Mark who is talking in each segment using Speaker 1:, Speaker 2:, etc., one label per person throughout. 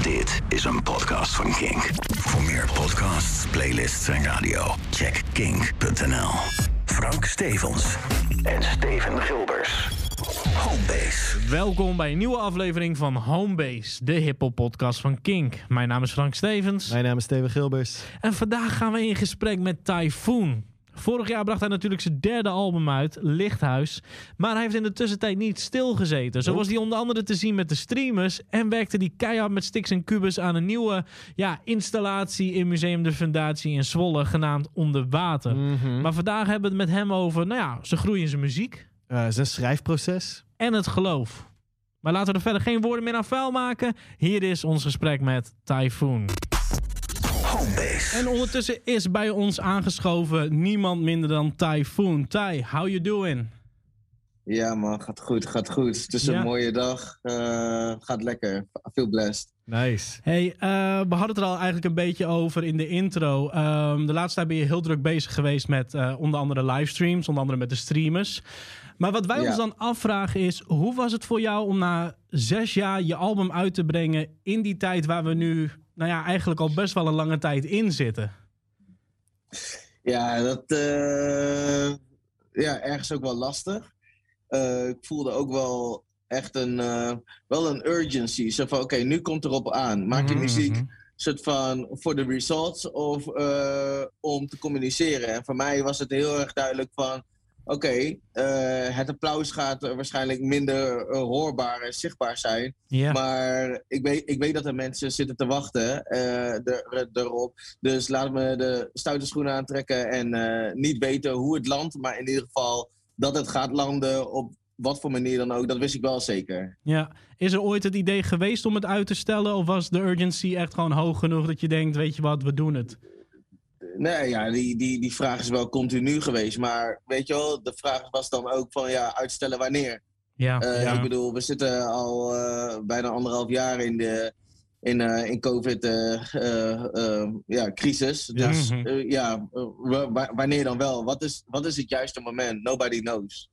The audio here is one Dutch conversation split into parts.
Speaker 1: Dit is een podcast van Kink. Voor meer podcasts, playlists en radio, check kink.nl. Frank Stevens en Steven Gilbers. Homebase.
Speaker 2: Welkom bij een nieuwe aflevering van Homebase, de hiphop podcast van Kink. Mijn naam is Frank Stevens
Speaker 3: Mijn naam is Steven Gilbers.
Speaker 2: en vandaag gaan we in gesprek met Typhoon. Vorig jaar bracht hij natuurlijk zijn derde album uit, Lichthuis. Maar hij heeft in de tussentijd niet stilgezeten. Zo was hij onder andere te zien met de streamers. En werkte hij keihard met Stix en Cubus aan een nieuwe ja, installatie in Museum de Fundatie in Zwolle, genaamd Onder Water. Maar vandaag hebben we het met hem over, nou ja, zijn groei in zijn muziek
Speaker 3: Eh, zijn schrijfproces.
Speaker 2: en het geloof. Maar laten we er verder geen woorden meer aan vuil maken. Hier is ons gesprek met Typhoon.
Speaker 1: Homebase.
Speaker 2: En ondertussen is bij ons aangeschoven niemand minder dan Typhoon. Ty, how you doing?
Speaker 4: Ja man, gaat goed, gaat goed. Het is een
Speaker 2: Ja.
Speaker 4: mooie dag. eh, gaat lekker. I feel blessed.
Speaker 3: Nice.
Speaker 2: Hey, eh, we hadden het er al eigenlijk een beetje over in de intro. Ehm, de laatste tijd ben je heel druk bezig geweest met eh, onder andere livestreams, onder andere met de streamers. Maar wat wij
Speaker 4: Ja.
Speaker 2: ons dan afvragen is, hoe was het voor jou om na zes jaar je album uit te brengen in die tijd waar we nu, nou ja, eigenlijk al best wel een lange tijd in zitten?
Speaker 4: Ja, dat eh, ja, ergens ook wel lastig. Eh, ik voelde ook wel echt een, eh, wel een urgency. Zo van, oké, nu komt erop aan. Maak je
Speaker 2: Mhm,
Speaker 4: muziek
Speaker 2: mhm.
Speaker 4: soort van voor de results of om te communiceren. En voor mij was het heel erg duidelijk van... Oké, eh, het applaus gaat eh, waarschijnlijk minder eh, hoorbaar en zichtbaar zijn. Maar ik weet, ik weet dat er mensen zitten te wachten er, erop. Dus laat me de stoute schoenen aantrekken en niet weten hoe het landt. Maar in ieder geval dat het gaat landen op wat voor manier dan ook. Dat wist ik wel zeker.
Speaker 2: Ja, is er ooit het idee geweest om het uit te stellen? Of was de urgency echt gewoon hoog genoeg dat je denkt, weet je wat, we doen het?
Speaker 4: Nee, ja, die, die, die vraag is wel continu geweest. Maar weet je wel, de vraag was dan ook van ja, uitstellen wanneer?
Speaker 2: Ja,
Speaker 4: Eh,
Speaker 2: ja.
Speaker 4: Ik bedoel, we zitten al eh, bijna anderhalf jaar in de in, eh, in COVID eh, ja, crisis.
Speaker 3: Ja.
Speaker 4: Dus
Speaker 2: Mhm.
Speaker 4: ja, wa- wanneer dan wel? Wat is, wat is het juiste moment? Nobody knows.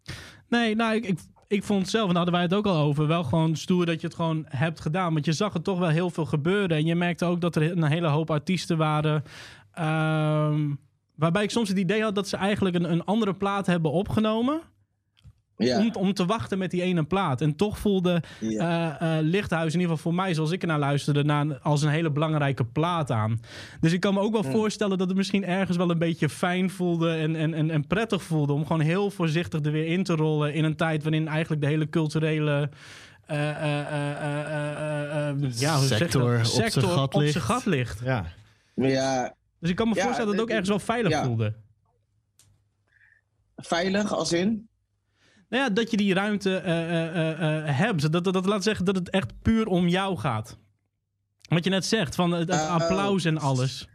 Speaker 2: Nee, nou, ik, ik, ik vond het zelf, en daar hadden wij het ook al over, wel gewoon stoer dat je het gewoon hebt gedaan. Want je zag er toch wel heel veel gebeuren. En je merkte ook dat er een hele hoop artiesten waren. Ehm, waarbij ik soms het idee had dat ze eigenlijk een, een andere plaat hebben opgenomen.
Speaker 4: Ja,
Speaker 2: Om, om te wachten met die ene plaat. En toch voelde
Speaker 4: ja.
Speaker 2: eh, eh, Lichthuis, in ieder geval voor mij, zoals ik ernaar luisterde, na een- als een hele belangrijke plaat aan. Dus ik kan me ook wel voorstellen dat het misschien ergens wel een beetje fijn voelde en, en, en, en prettig voelde. Om gewoon heel voorzichtig er weer in te rollen. In een tijd waarin eigenlijk de hele culturele. eh, eh, eh, eh, eh, eh, ja?
Speaker 3: Sector op zijn gat
Speaker 2: op
Speaker 3: ligt.
Speaker 2: zijn gat ligt.
Speaker 3: Ja.
Speaker 4: Maar ja,
Speaker 2: Dus ik kan me
Speaker 4: Ja,
Speaker 2: voorstellen dat het ook
Speaker 4: het-
Speaker 2: ergens wel veilig
Speaker 4: ja.
Speaker 2: voelde.
Speaker 4: veilig als in?
Speaker 2: Nou ja, dat je die ruimte eh, eh, eh, eh, hebt. Dat, dat, dat laat zeggen dat het echt puur om jou gaat. Wat je net zegt, van het, het applaus en alles.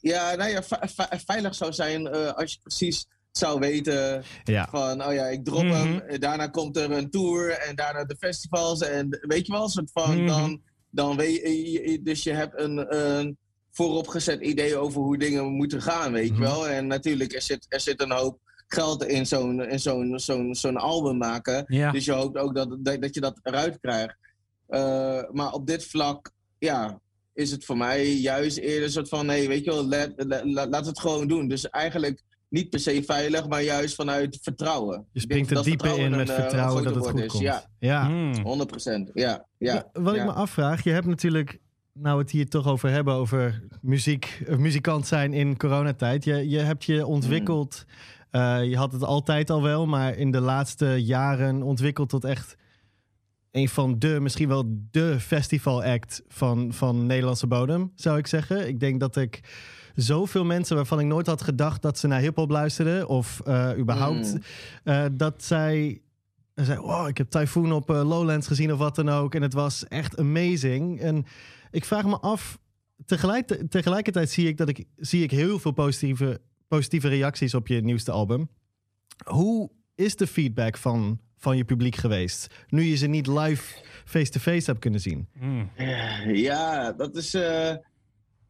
Speaker 4: Ja, nou ja, ve- ve- veilig zou zijn eh, als je precies zou weten
Speaker 3: Ja.
Speaker 4: van, oh ja, ik drop
Speaker 2: Mhm.
Speaker 4: hem. Daarna komt er een tour en daarna de festivals. En weet je wel, soort van,
Speaker 2: Mhm.
Speaker 4: dan, dan weet je, je- dus je hebt een, een vooropgezet idee over hoe dingen moeten gaan, weet
Speaker 3: Mhm.
Speaker 4: je wel. En natuurlijk, er zit, er zit een hoop geld in zo'n in zo'n zo'n zo'n album maken.
Speaker 2: Ja.
Speaker 4: Dus je hoopt ook dat, dat, dat je dat eruit krijgt. Eh, maar op dit vlak, ja, is het voor mij juist eerder een soort van, nee, weet je wel, let, let- la- laat het gewoon doen. Dus eigenlijk niet per se veilig, maar juist vanuit vertrouwen.
Speaker 3: Je springt er dieper in met
Speaker 4: een, eh,
Speaker 3: vertrouwen dat het goed
Speaker 4: woord
Speaker 3: komt.
Speaker 4: is. Ja,
Speaker 3: ja.
Speaker 2: Hmm.
Speaker 4: 100 procent. Ja, ja.
Speaker 3: Wat
Speaker 4: ja.
Speaker 3: ik me afvraag, je hebt natuurlijk, nou het hier toch over hebben, over muziek, of muzikant zijn in coronatijd. Je, je hebt je ontwikkeld, eh, je had het altijd al wel, maar in de laatste jaren ontwikkeld tot echt een van de, misschien wel de festival act van, van Nederlandse bodem, zou ik zeggen. Ik denk dat ik zoveel mensen waarvan ik nooit had gedacht dat ze naar hip-hop luisterden, of eh, überhaupt,
Speaker 4: Mm.
Speaker 3: eh, dat zij zei, wow, ik heb Typhoon op eh, Lowlands gezien of wat dan ook. En het was echt amazing. En ik vraag me af, tegelijk, tegelijkertijd zie ik, dat ik, zie ik heel veel positieve, positieve reacties op je nieuwste album. Hoe is de feedback van, van je publiek geweest? Nu je ze niet live face-to-face hebt kunnen zien.
Speaker 2: Hmm.
Speaker 4: Ja, dat is eh,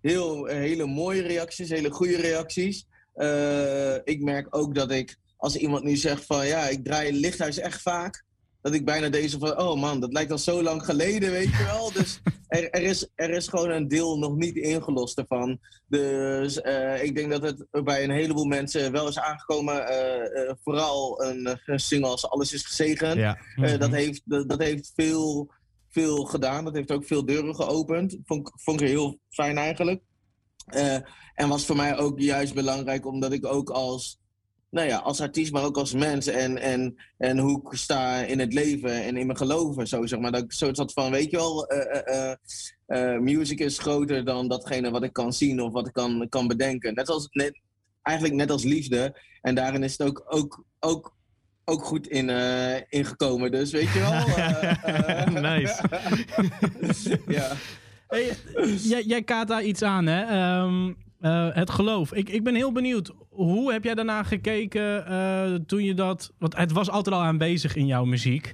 Speaker 4: heel, hele mooie reacties, hele goede reacties. Eh, ik merk ook dat ik, als iemand nu zegt van ja, ik draai Lichthuis echt vaak. Dat ik bijna deze van, oh man, dat lijkt al zo lang geleden, weet je wel. Dus er, er, is, er is gewoon een deel nog niet ingelost ervan. Dus uh, ik denk dat het bij een heleboel mensen wel is aangekomen. Uh, uh, vooral een, een, single als Alles is gezegend. Ja. Mm -hmm. dat, heeft, dat, dat, heeft veel, veel gedaan. Dat heeft ook veel deuren geopend. Vond, vond ik heel fijn eigenlijk. en was voor mij ook juist belangrijk omdat ik ook als nou ja, als artiest, maar ook als mens. En, en, en hoe ik sta in het leven en in mijn geloven. Zo, zeg maar. Dat ik soort van, weet je wel, uh, uh, uh, music is groter dan datgene wat ik kan zien of wat ik kan, kan bedenken. Net als, net, eigenlijk net als liefde. En daarin is het ook, ook, ook, ook goed in, ingekomen. Dus weet je wel.
Speaker 2: nice. ja. Hey, jij, jij kaart daar iets aan, hè? Um, het geloof. Ik, ik ben heel benieuwd hoe heb jij daarna gekeken uh, toen je dat... Want het was altijd al aanwezig in jouw muziek.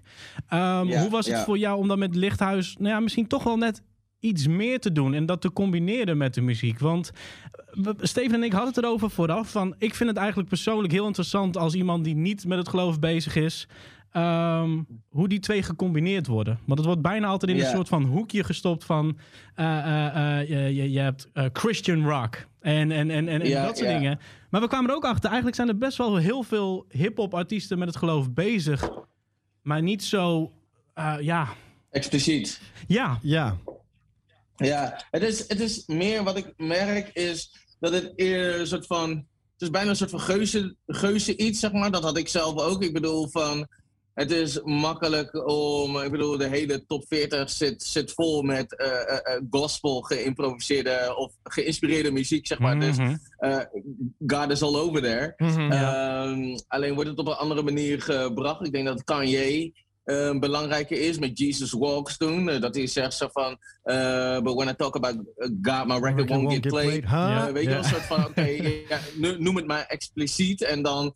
Speaker 2: Um, ja, hoe was het ja. voor jou om dat met Lichthuis... Nou ja, misschien toch wel net iets meer te doen en dat te combineren met de muziek. Want Steven en ik hadden het erover vooraf. Van, ik vind het eigenlijk persoonlijk heel interessant als iemand die niet met het geloof bezig is. Um, hoe die twee gecombineerd worden. Want het wordt bijna altijd in yeah. een soort van hoekje gestopt van... Uh, uh, uh, je, je, hebt Christian rock en, en, en, en, dat soort dingen. Maar we kwamen er ook achter, eigenlijk zijn er best wel heel veel hip-hop artiesten met het geloof bezig. Maar niet zo, ja...
Speaker 4: Expliciet.
Speaker 2: Ja.
Speaker 3: Ja.
Speaker 4: Ja, het is, het is meer wat ik merk is dat het eerder een soort van... Het is bijna een soort van geuze, geuze iets, zeg maar. Dat had ik zelf ook. Ik bedoel van het is makkelijk om, ik bedoel, de hele top 40 zit, zit vol met uh, uh, gospel geïmproviseerde of geïnspireerde muziek, zeg maar. Mm -hmm. Dus uh, God is all over there. Mm -hmm, ja. um, alleen wordt het op een andere manier gebracht. Ik denk dat Kanye uh, belangrijke is met Jesus Walks toen. Uh, dat hij zegt zo van, uh, but when I talk about God, my record won't, won't get, get played. played huh? weet yeah. je wel, een soort van, oké, okay, ja, noem het maar expliciet. En dan,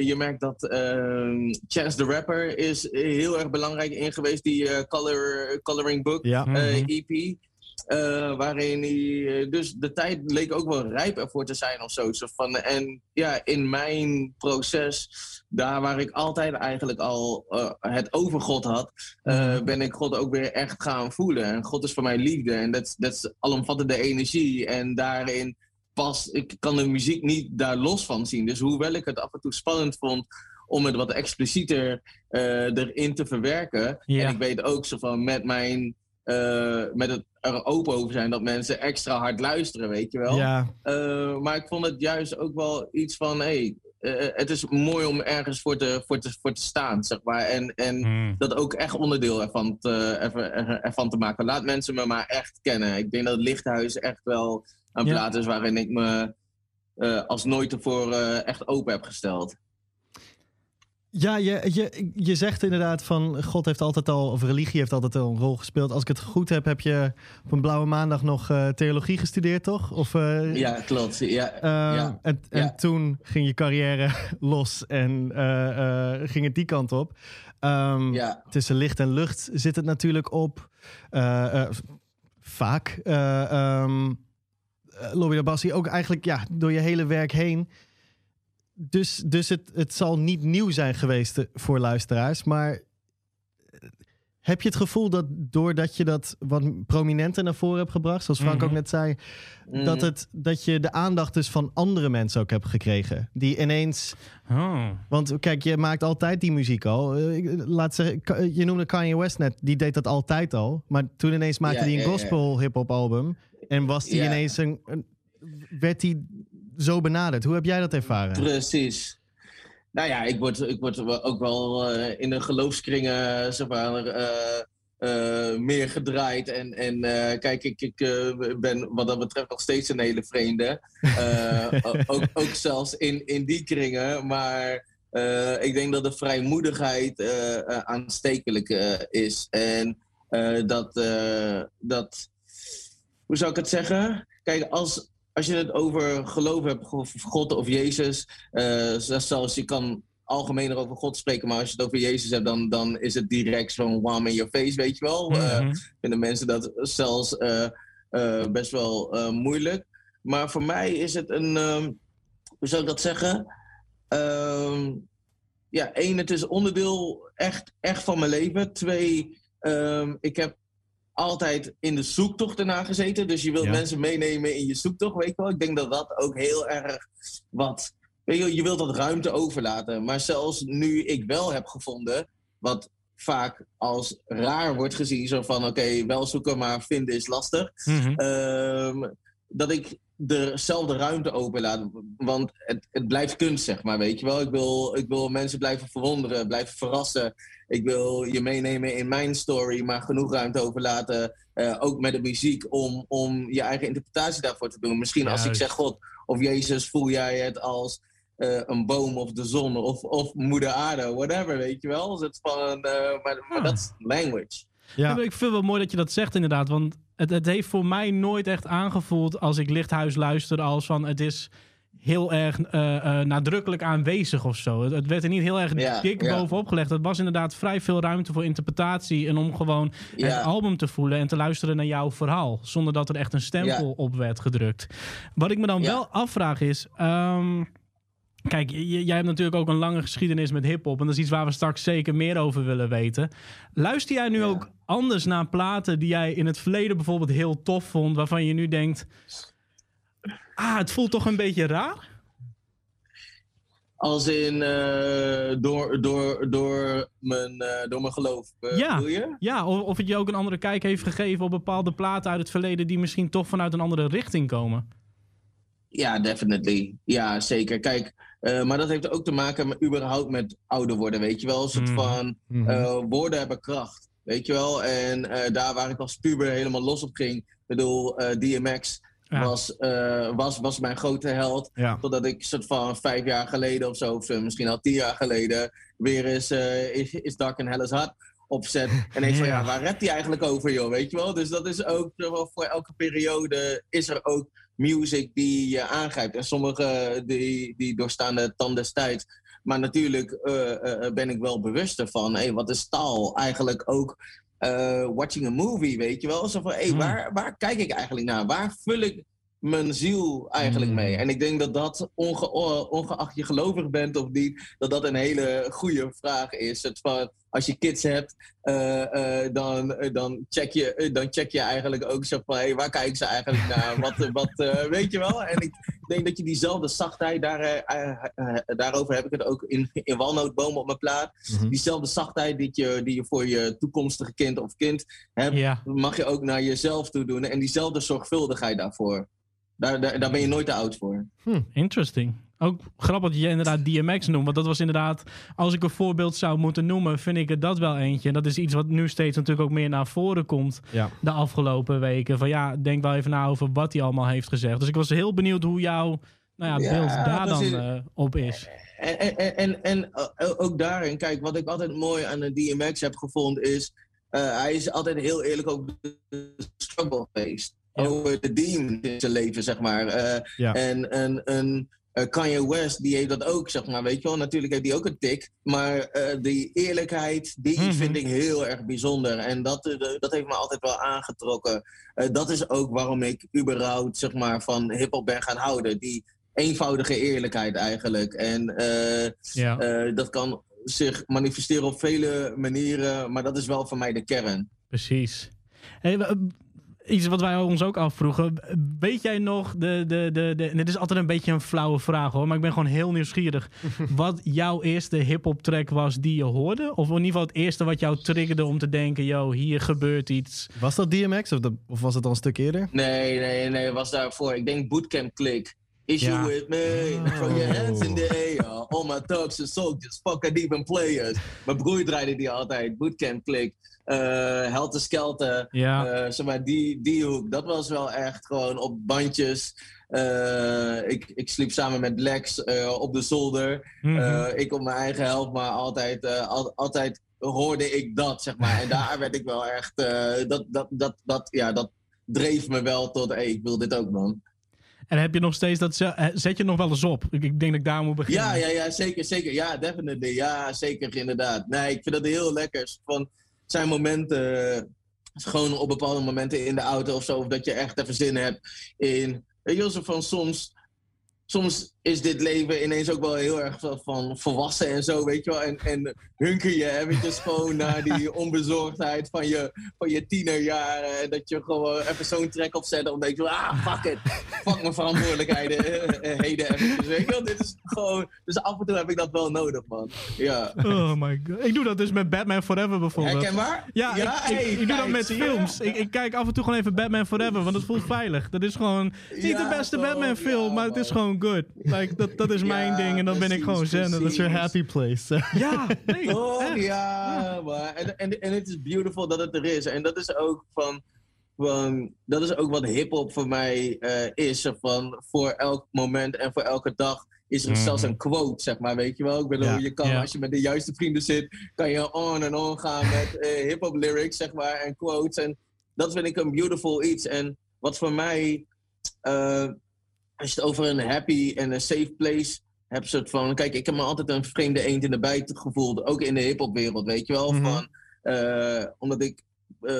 Speaker 4: je merkt dat ehm, Chance the Rapper is heel erg belangrijk in geweest, die color, Coloring Book ja. mm -hmm. EP. Uh, waarin hij. dus de tijd leek ook wel rijp ervoor te zijn of zo. van, en ja, in mijn proces, daar waar ik altijd eigenlijk al uh, het over God had, uh, ben ik God ook weer echt gaan voelen. En God is voor mij liefde en dat is alomvattende energie. En daarin past, ik kan de muziek niet daar los van zien. Dus hoewel ik het af en toe spannend vond om het wat explicieter erin te verwerken. Ja. En ik weet ook zo van met mijn uh, met het er open over zijn dat mensen extra hard luisteren, weet je wel.
Speaker 3: Ja.
Speaker 4: Uh, maar ik vond het juist ook wel iets van, hey, het is mooi om ergens voor te, voor te, voor te staan, zeg maar. En, en hmm. dat ook echt onderdeel ervan te, ervan te maken. Laat mensen me maar echt kennen. Ik denk dat het Lichthuis echt wel een ja. plaats is waarin ik me als nooit tevoren echt open heb gesteld.
Speaker 3: Ja, je, je, je zegt inderdaad van God heeft altijd al, of religie heeft altijd al een rol gespeeld. Als ik het goed heb, heb je op een blauwe maandag nog uh, theologie gestudeerd, toch? Of, uh,
Speaker 4: ja, klopt. Ja,
Speaker 3: uh,
Speaker 4: ja.
Speaker 3: En, en
Speaker 4: ja.
Speaker 3: toen ging je carrière los en ging het die kant op. Um,
Speaker 4: ja.
Speaker 3: Tussen licht en lucht zit het natuurlijk op. vaak. Um, Lobby de Bassi, ook eigenlijk ja, door je hele werk heen dus, dus het, het zal niet nieuw zijn geweest voor luisteraars. Maar eh, heb je het gevoel dat doordat je dat wat prominenter naar voren hebt gebracht, zoals Frank mm -hmm. ook net zei, dat, het, dat je de aandacht dus van andere mensen ook hebt gekregen? Die ineens.
Speaker 2: Oh.
Speaker 3: Want kijk, je maakt altijd die muziek al. Laat zeggen, je noemde Kanye West net, die deed dat altijd al. Maar toen ineens maakte hij ja, een gospel ja. hip-hop album. En was die ineens een, een werd hij zo benaderd. Hoe heb jij dat ervaren?
Speaker 4: Precies. Nou ja, ik word, ik word ook wel uh, in de geloofskringen zeg maar, uh, uh, meer gedraaid. En, en kijk, ik, ik ben wat dat betreft nog steeds een hele vreemde. ook, ook zelfs in, in die kringen. Maar ik denk dat de vrijmoedigheid aanstekelijk is. En dat, dat, hoe zou ik het zeggen? Kijk, als, als je het over geloof hebt, of God of Jezus, uh, zoals je kan algemener over God spreken, maar als je het over Jezus hebt, dan, dan is het direct zo'n wham in your face, weet je wel. Mm -hmm. uh, vinden mensen dat zelfs uh, best wel moeilijk. Maar voor mij is het een, um, hoe zou ik dat zeggen? Um, ja, één, het is onderdeel echt, echt van mijn leven. Twee, ehm, ik heb altijd in de zoektocht ernaar gezeten. Dus je wilt
Speaker 3: Ja.
Speaker 4: mensen meenemen in je zoektocht, weet je wel. Ik denk dat dat ook heel erg wat... Weet je, je wilt dat ruimte overlaten. Maar zelfs nu ik wel heb gevonden, wat vaak als raar wordt gezien, zo van oké, wel zoeken, maar vinden is lastig.
Speaker 2: Mhm.
Speaker 4: Ehm, dat ik dezelfde ruimte openlaat. Want het, het blijft kunst, zeg maar, weet je wel. Ik wil, ik wil mensen blijven verwonderen, blijven verrassen. Ik wil je meenemen in mijn story, maar genoeg ruimte overlaten. eh, ook met de muziek, om, om je eigen interpretatie daarvoor te doen. Misschien als ik zeg God of Jezus, voel jij het als eh, een boom of de zon of, of moeder aarde, whatever, weet je wel. Dus het van, eh, maar, maar
Speaker 2: Ah.
Speaker 4: dat is language.
Speaker 3: Ja.
Speaker 2: Ik vind het wel mooi dat je dat zegt inderdaad. Want het, het heeft voor mij nooit echt aangevoeld als ik Lichthuis luister als van het is heel erg eh, eh, nadrukkelijk aanwezig of zo. Het, het werd er niet heel erg
Speaker 4: Ja,
Speaker 2: dik
Speaker 4: ja.
Speaker 2: bovenop gelegd. Het was inderdaad vrij veel ruimte voor interpretatie en om gewoon
Speaker 4: Ja.
Speaker 2: het album te voelen en te luisteren naar jouw verhaal. Zonder dat er echt een stempel op werd gedrukt. Wat ik me dan wel afvraag is... ehm, Kijk, jij hebt natuurlijk ook een lange geschiedenis met hip-hop. En dat is iets waar we straks zeker meer over willen weten. Luister jij nu
Speaker 4: Ja.
Speaker 2: ook anders naar platen die jij in het verleden bijvoorbeeld heel tof vond, waarvan je nu denkt: Ah, het voelt toch een beetje raar?
Speaker 4: Als in eh, door, door, door, mijn, eh, door mijn geloof, eh,
Speaker 2: Ja.
Speaker 4: je?
Speaker 2: Ja, of, of het je ook een andere kijk heeft gegeven op bepaalde platen uit het verleden die misschien toch vanuit een andere richting komen.
Speaker 4: Ja, definitely. Ja, zeker. Kijk, eh, maar dat heeft ook te maken met, überhaupt met ouder worden, weet je wel. Een soort
Speaker 2: Mhm.
Speaker 4: van,
Speaker 3: Mhm.
Speaker 4: eh, woorden hebben kracht, weet je wel. En eh, daar waar ik als puber helemaal los op ging, ik bedoel, DMX
Speaker 2: Ja.
Speaker 4: was, was, was mijn grote held.
Speaker 3: ja.
Speaker 4: Totdat ik soort van vijf jaar geleden of zo, of misschien al tien jaar geleden, weer eens is, is Dark and Hell is Hot opzet. En ik van
Speaker 2: Ja.
Speaker 4: waar redt hij eigenlijk over, joh, weet je wel? Dus dat is ook voor elke periode is er ook music die je aangrijpt. En sommige die, die doorstaan de tand des tijds. Maar natuurlijk eh, eh, ben ik wel bewust ervan. Hey, wat is taal? Eigenlijk ook eh, watching a movie, weet je wel? Zo van, hey,
Speaker 2: Hmm.
Speaker 4: waar, waar kijk ik eigenlijk naar? Waar vul ik mijn ziel eigenlijk
Speaker 3: Hmm.
Speaker 4: mee? En ik denk dat dat, onge- ongeacht je gelovig bent of niet, dat dat een hele goede vraag is. Het van, als je kids hebt, eh, eh, dan, eh, dan, check je, dan check je eigenlijk ook zo van, hey, waar kijken ze eigenlijk naar? Wat, wat weet je wel? En ik denk dat je diezelfde zachtheid, daar, daarover heb ik het ook in, in Walnootbomen op mijn plaat.
Speaker 3: Mhm.
Speaker 4: Diezelfde zachtheid die je, die je voor je toekomstige kind of kind hebt, mag je ook naar jezelf toe doen. En diezelfde zorgvuldigheid daarvoor. Daar, daar, daar ben je nooit te oud voor.
Speaker 2: interesting. Ook grappig dat je inderdaad DMX noemt. Want dat was inderdaad, als ik een voorbeeld zou moeten noemen, vind ik er dat wel eentje. En dat is iets wat nu steeds natuurlijk ook meer naar voren komt
Speaker 3: Ja.
Speaker 2: de afgelopen weken. Van ja, denk wel even na over wat hij allemaal heeft gezegd. Dus ik was heel benieuwd hoe jouw nou ja,
Speaker 4: Ja,
Speaker 2: beeld daar dan eh, op is.
Speaker 4: En, en, en, en, en, eh, ook daarin, kijk, wat ik altijd mooi aan de DMX heb gevonden is... eh, hij is altijd heel eerlijk over de struggle geweest.
Speaker 2: Ja.
Speaker 4: Over de demon in zijn leven, zeg maar. Eh,
Speaker 3: Ja.
Speaker 4: En een, een Kanye West, die heeft dat ook, zeg maar. Weet je wel, natuurlijk heeft hij ook een tik. Maar eh, die eerlijkheid, die
Speaker 2: Mhm.
Speaker 4: vind ik heel erg bijzonder. En dat, eh, dat heeft me altijd wel aangetrokken. Eh, dat is ook waarom ik überhaupt, zeg maar, van hip-hop ben gaan houden. Die eenvoudige eerlijkheid eigenlijk. En eh,
Speaker 2: Ja.
Speaker 4: eh, dat kan zich manifesteren op vele manieren, maar dat is wel voor mij de kern.
Speaker 2: Precies. Hey, eh, iets wat wij ons ook afvroegen. Weet jij nog, de, de, de, de, en dit is altijd een beetje een flauwe vraag hoor, maar ik ben gewoon heel nieuwsgierig. wat jouw eerste hip-hop track was die je hoorde? Of in ieder geval het eerste wat jou triggerde om te denken: yo, hier gebeurt iets.
Speaker 3: Was dat DMX of, of was het al een stuk eerder?
Speaker 4: Nee, nee, nee, was daarvoor. Ik denk Bootcamp Click. Is
Speaker 2: Ja.
Speaker 4: you with me?
Speaker 3: Oh.
Speaker 4: Throw your hands in the air. All my thugs and soldiers, fuck and even players. Mijn broer draaide die altijd. Bootcamp Click. Eh Helter Skelter.
Speaker 2: Ja,
Speaker 4: Eh, zeg maar, die, die hoek, dat was wel echt gewoon op bandjes. Eh, ik, ik sliep samen met Lex op de zolder.
Speaker 2: mhm.
Speaker 4: Ik op mijn eigen helft, maar altijd, al- altijd hoorde ik dat, zeg maar. En daar werd ik wel echt... dat, dat, dat, dat, ja, dat dreef me wel tot, hey, ik wil dit ook, man.
Speaker 2: en heb je nog steeds dat. ze- Zet je nog wel eens op? Ik, denk dat ik daar moet beginnen.
Speaker 4: Ja, ja, ja, zeker, zeker. Ja, definitely. Ja, zeker, inderdaad. Nee, ik vind dat heel lekker. Van, zijn momenten, eh, gewoon op bepaalde momenten in de auto of zo, of dat je echt even zin hebt in... Weet van soms... Soms is dit leven ineens ook wel heel erg van volwassen en zo, weet je wel. En, en hunker je eventjes gewoon naar die onbezorgdheid van je, van je tienerjaren. En dat je gewoon even zo'n track opzet om denk je, ah, fuck it. Fuck mijn verantwoordelijkheden, uh, uh, heden eventjes, weet je wel. Dit is gewoon, dus af en toe heb ik dat wel nodig, man. Ja.
Speaker 2: Oh my god. Ik doe dat dus met Batman Forever bijvoorbeeld.
Speaker 4: Herkenbaar?
Speaker 2: Ja, ja ik, ik, ik doe dat met films. Ik, ik, kijk af en toe gewoon even Batman Forever, want het voelt veilig. Dat is gewoon niet ja, de beste Batman film, maar het is gewoon good. Like, dat, dat is mijn ding en dan ben ik gewoon zen. Dat
Speaker 3: is your happy place.
Speaker 2: ja, nee,
Speaker 4: Oh echt. ja, maar en, en, en het is beautiful dat het er is. En dat is ook van, van dat is ook wat hip-hop voor mij uh, is. Van voor elk moment en voor elke dag is er mm. zelfs een quote, zeg maar, weet je wel. Ik bedoel, ja, je kan, ja. als je met de juiste vrienden zit, kan je on en on gaan met uh, hip-hop lyrics, zeg maar, en quotes. En dat vind ik een beautiful iets. En wat voor mij, uh, als je het over een happy en een safe place hebt, soort van, kijk, ik heb me altijd een vreemde eend in de bijt gevoeld, ook in de hip-hop wereld, weet je wel. Mm -hmm. van, uh, omdat ik uh,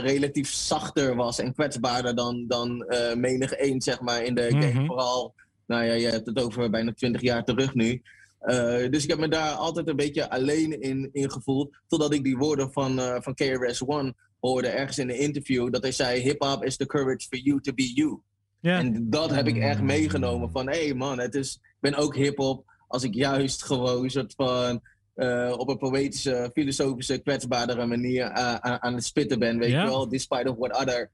Speaker 4: relatief zachter was en kwetsbaarder dan, dan uh, menig eend, zeg maar, in de game. Mm -hmm. Vooral, nou ja, je hebt het over bijna twintig jaar terug nu. Uh, dus ik heb me daar altijd een beetje alleen in, in gevoeld. Totdat ik die woorden van, van KRS-One hoorde ergens in een interview. Dat hij zei, hip-hop is the courage for you to be you. Yeah. En dat heb ik echt meegenomen. Van, hé hey man, het is, ik ben ook hip-hop. Als ik juist gewoon soort van... Uh, op een poëtische, filosofische, kwetsbaardere manier aan, aan het spitten ben, weet yeah. je wel. Despite of what other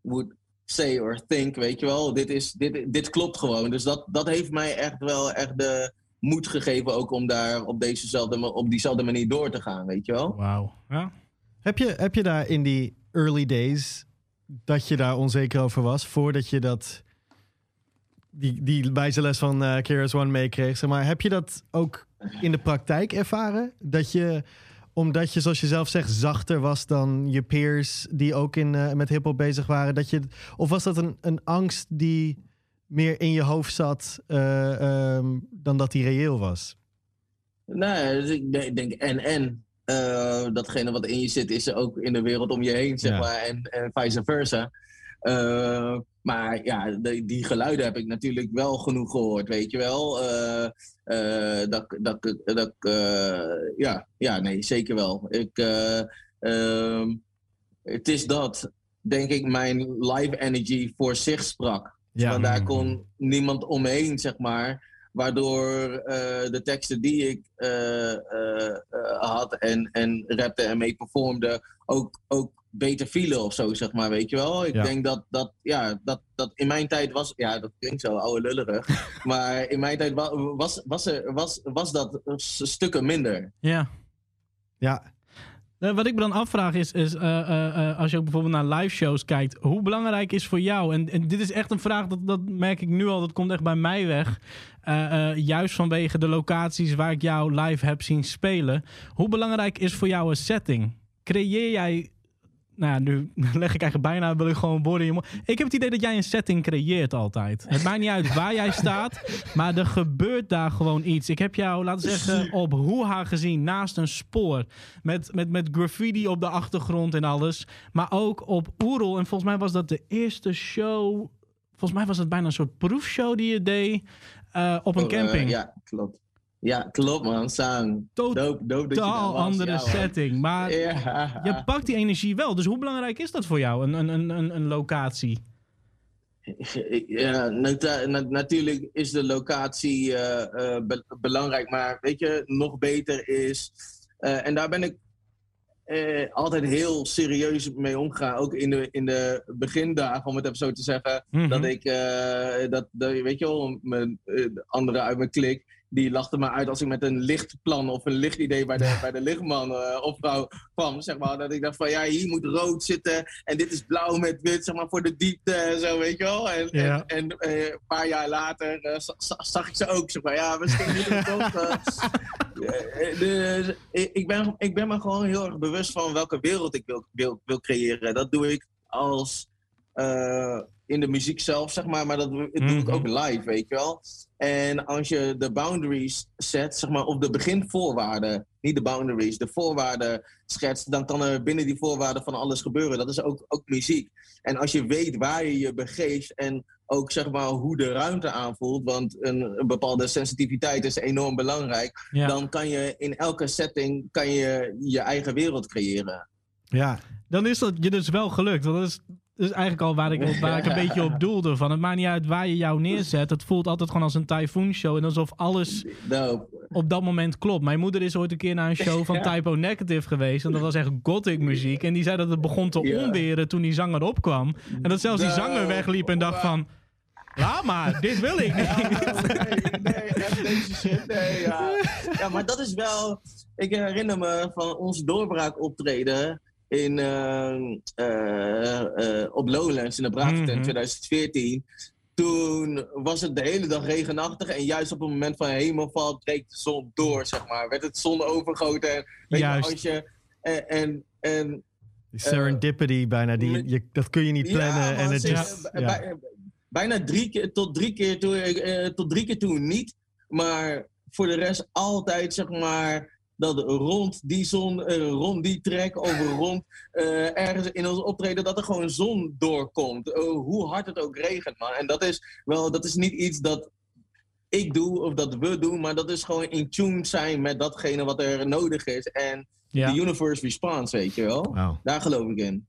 Speaker 4: would say or think, weet je wel. Dit, is, dit, dit klopt gewoon. Dus dat, dat heeft mij echt wel echt de moed gegeven ook om daar op, dezezelfde, op diezelfde manier door te gaan, weet je wel.
Speaker 2: Wauw. Ja.
Speaker 3: Heb, je, heb je daar in die early days dat je daar onzeker over was, voordat je dat die, die wijze les van uh, KRS One meekreeg, zeg maar, heb je dat ook in de praktijk ervaren? Dat je, omdat je, zoals je zelf zegt, zachter was dan je peers die ook in, uh, met hip-hop bezig waren, dat je, of was dat een, een angst die meer in je hoofd zat uh, um, dan dat die reëel was?
Speaker 4: Nee, dus ik denk en en. Uh, datgene wat in je zit is ook in de wereld om je heen, zeg ja. maar, en, en vice versa. Uh, maar ja, de, die geluiden heb ik natuurlijk wel genoeg gehoord, weet je wel. Uh, dat, dat, dat, ja, ja, nee, zeker wel. Ik, ehm, het is dat, denk ik, mijn live energy voor zich sprak. Ja. Want daar kon niemand omheen, zeg maar. Waardoor uh, de teksten die ik uh, uh, had en, en rapte en mee performde ook, ook beter vielen of zo, zeg maar, weet je wel. Ik ja. denk dat, dat, ja, dat, dat in mijn tijd was, ja, dat klinkt zo oude lullerig, maar in mijn tijd was, was, was, er, was, was dat stukken minder.
Speaker 2: Ja.
Speaker 3: Ja,
Speaker 2: Uh, wat ik me dan afvraag is, is uh, uh, als je ook bijvoorbeeld naar live shows kijkt, hoe belangrijk is voor jou, en, en dit is echt een vraag, dat, dat merk ik nu al, dat komt echt bij mij weg, juist vanwege de locaties waar ik jou live heb zien spelen. Hoe belangrijk is voor jou een setting? Creëer jij nou ja, nu leg ik eigenlijk bijna, wil ik gewoon woorden in je mond. Ik heb het idee dat jij een setting creëert altijd. Het maakt niet uit waar jij staat, maar er gebeurt daar gewoon iets. Ik heb jou, laten we zeggen, op Hoeha gezien, naast een spoor. Met, met, met graffiti op de achtergrond en alles. Maar ook op Oerol. En volgens mij was dat de eerste show... Volgens mij was het bijna een soort proefshow die je deed uh, op een oh, camping.
Speaker 4: Uh, ja, klopt. Ja, klopt man. Sang.
Speaker 2: Totaal andere ja, setting. Maar ja. je pakt die energie wel. Dus hoe belangrijk is dat voor jou, een, een, een, een locatie?
Speaker 4: Ja, nat natuurlijk is de locatie uh, uh, be belangrijk. Maar weet je, nog beter is... Uh, en daar ben ik altijd heel serieus mee omgegaan. Ook in de, in de begindagen, om het even zo te zeggen. Mm -hmm. Dat ik, dat, dat, weet je wel, mijn, anderen uit mijn klik die lachte me uit als ik met een lichtplan of een lichtidee bij de, bij de lichtman uh, of vrouw kwam. Zeg maar, dat ik dacht van ja, hier moet rood zitten en dit is blauw met wit, zeg maar, voor de diepte en zo, weet je wel. En, ja. en, en uh, een paar jaar later uh, zag ik ze ook, zeg maar, ja, misschien moet ik toch... dus ik ben, ik ben me gewoon heel erg bewust van welke wereld ik wil, wil, wil creëren. Dat doe ik als in de muziek zelf, zeg maar, maar dat doe ik mm -hmm. ook live, weet je wel. En als je de boundaries zet, zeg maar, of de beginvoorwaarden, niet de boundaries, de voorwaarden schetst, dan kan er binnen die voorwaarden van alles gebeuren. Dat is ook, ook muziek. En als je weet waar je je begeeft en ook zeg maar hoe de ruimte aanvoelt, want een, een bepaalde sensitiviteit is enorm belangrijk,
Speaker 2: Ja.
Speaker 4: dan kan je in elke setting kan je, je eigen wereld creëren.
Speaker 3: Ja,
Speaker 2: Dan is dat je dus wel gelukt. Want dat is, dat is eigenlijk al waar ik, waar ik een beetje op doelde. Van, het maakt niet uit waar je jou neerzet. Het voelt altijd gewoon als een typhoon show. En alsof alles
Speaker 4: Dope.
Speaker 2: op dat moment klopt. Mijn moeder is ooit een keer naar een show van
Speaker 4: Ja.
Speaker 2: Typo Negative geweest. En dat was echt gothic muziek. En die zei dat het begon te
Speaker 4: Ja.
Speaker 2: onweren toen die zanger opkwam. En dat zelfs die
Speaker 4: Nou,
Speaker 2: zanger wegliep en dacht van... Laat maar, dit wil ik niet.
Speaker 4: nee, nee, echt deze shit. Nee, ja. ja, maar dat is wel. Ik herinner me van ons doorbraak optreden in, eh, eh, eh, op Lowlands in de Braaktent
Speaker 2: Mhm.
Speaker 4: 2014. Toen was het de hele dag regenachtig en juist op het moment van hemelval breekt de zon door, zeg maar. Werd het zon overgoten. En, weet je,
Speaker 2: Juist.
Speaker 4: als je, en, en, en
Speaker 3: die serendipity bijna, die, je, dat kun je niet plannen.
Speaker 4: ja,
Speaker 3: en het is,
Speaker 4: bij-
Speaker 3: ja.
Speaker 4: bij- bijna drie keer tot drie keer toe, eh, tot drie keer toe niet. Maar voor de rest altijd zeg maar dat rond die zon, eh, rond die trek, over rond eh, ergens in ons optreden, dat er gewoon zon doorkomt. Eh, hoe hard het ook regent, man. En dat is wel, dat is niet iets dat ik doe of dat we doen, maar dat is gewoon in tune zijn met datgene wat er nodig is. En
Speaker 2: Ja.
Speaker 4: de universe response, weet je wel. Daar geloof ik in.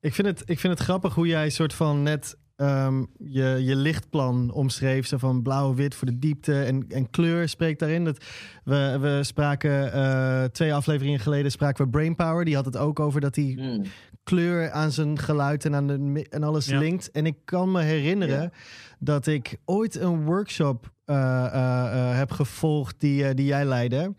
Speaker 3: Ik vind, het, ik vind het grappig hoe jij soort van net ehm, je, je lichtplan omschreef. Zo van blauw-wit voor de diepte en, en kleur spreekt daarin. Dat we, we spraken eh, twee afleveringen geleden spraken we Brainpower. Die had het ook over dat hij
Speaker 4: Hmm.
Speaker 3: kleur aan zijn geluid en, aan de, en alles
Speaker 2: Ja.
Speaker 3: linkt. En ik kan me herinneren
Speaker 4: Ja.
Speaker 3: dat ik ooit een workshop eh, eh, heb gevolgd die, die jij leidde.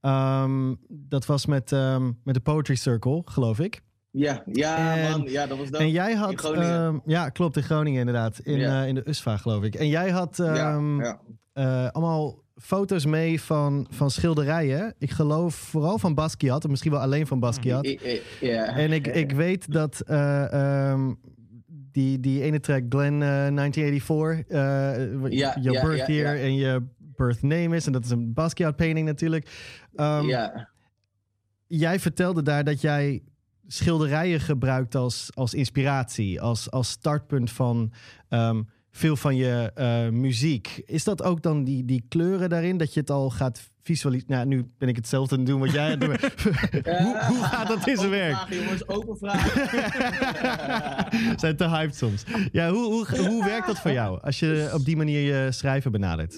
Speaker 3: Ehm, dat was met, ehm, met de Poetry Circle, geloof ik.
Speaker 4: Ja, ja,
Speaker 3: En-
Speaker 4: man. Ja, dat was dat.
Speaker 3: En jij
Speaker 4: in
Speaker 3: had,
Speaker 4: Groningen.
Speaker 3: ehm, ja, klopt, in Groningen inderdaad. In,
Speaker 4: Ja.
Speaker 3: eh, in de USVA, geloof ik. En jij had
Speaker 4: ja,
Speaker 3: ehm,
Speaker 4: ja.
Speaker 3: eh, allemaal foto's mee van, van schilderijen. Ik geloof vooral van Basquiat, of misschien wel alleen van Basquiat.
Speaker 4: I- I- Ja.
Speaker 3: En ik, ik weet dat eh, ehm, die, die ene track, Glen eh, 1984, eh,
Speaker 4: Ja,
Speaker 3: je
Speaker 4: ja,
Speaker 3: birth year en je birth name is. En dat is een Basquiat painting natuurlijk.
Speaker 4: Ja.
Speaker 3: Jij vertelde daar dat jij schilderijen gebruikt als, als inspiratie, als, als startpunt van ehm, veel van je eh, muziek. Is dat ook dan die, die kleuren daarin, dat je het al gaat visualiseren? Nou, nu ben ik hetzelfde aan het doen wat jij aan het doen bent. hoe, hoe gaat dat in zijn werk?
Speaker 4: Vragen, jongens, open vragen.
Speaker 3: Zijn te hyped soms. Ja, hoe, hoe, hoe werkt dat voor jou als je op die manier je schrijven benadert?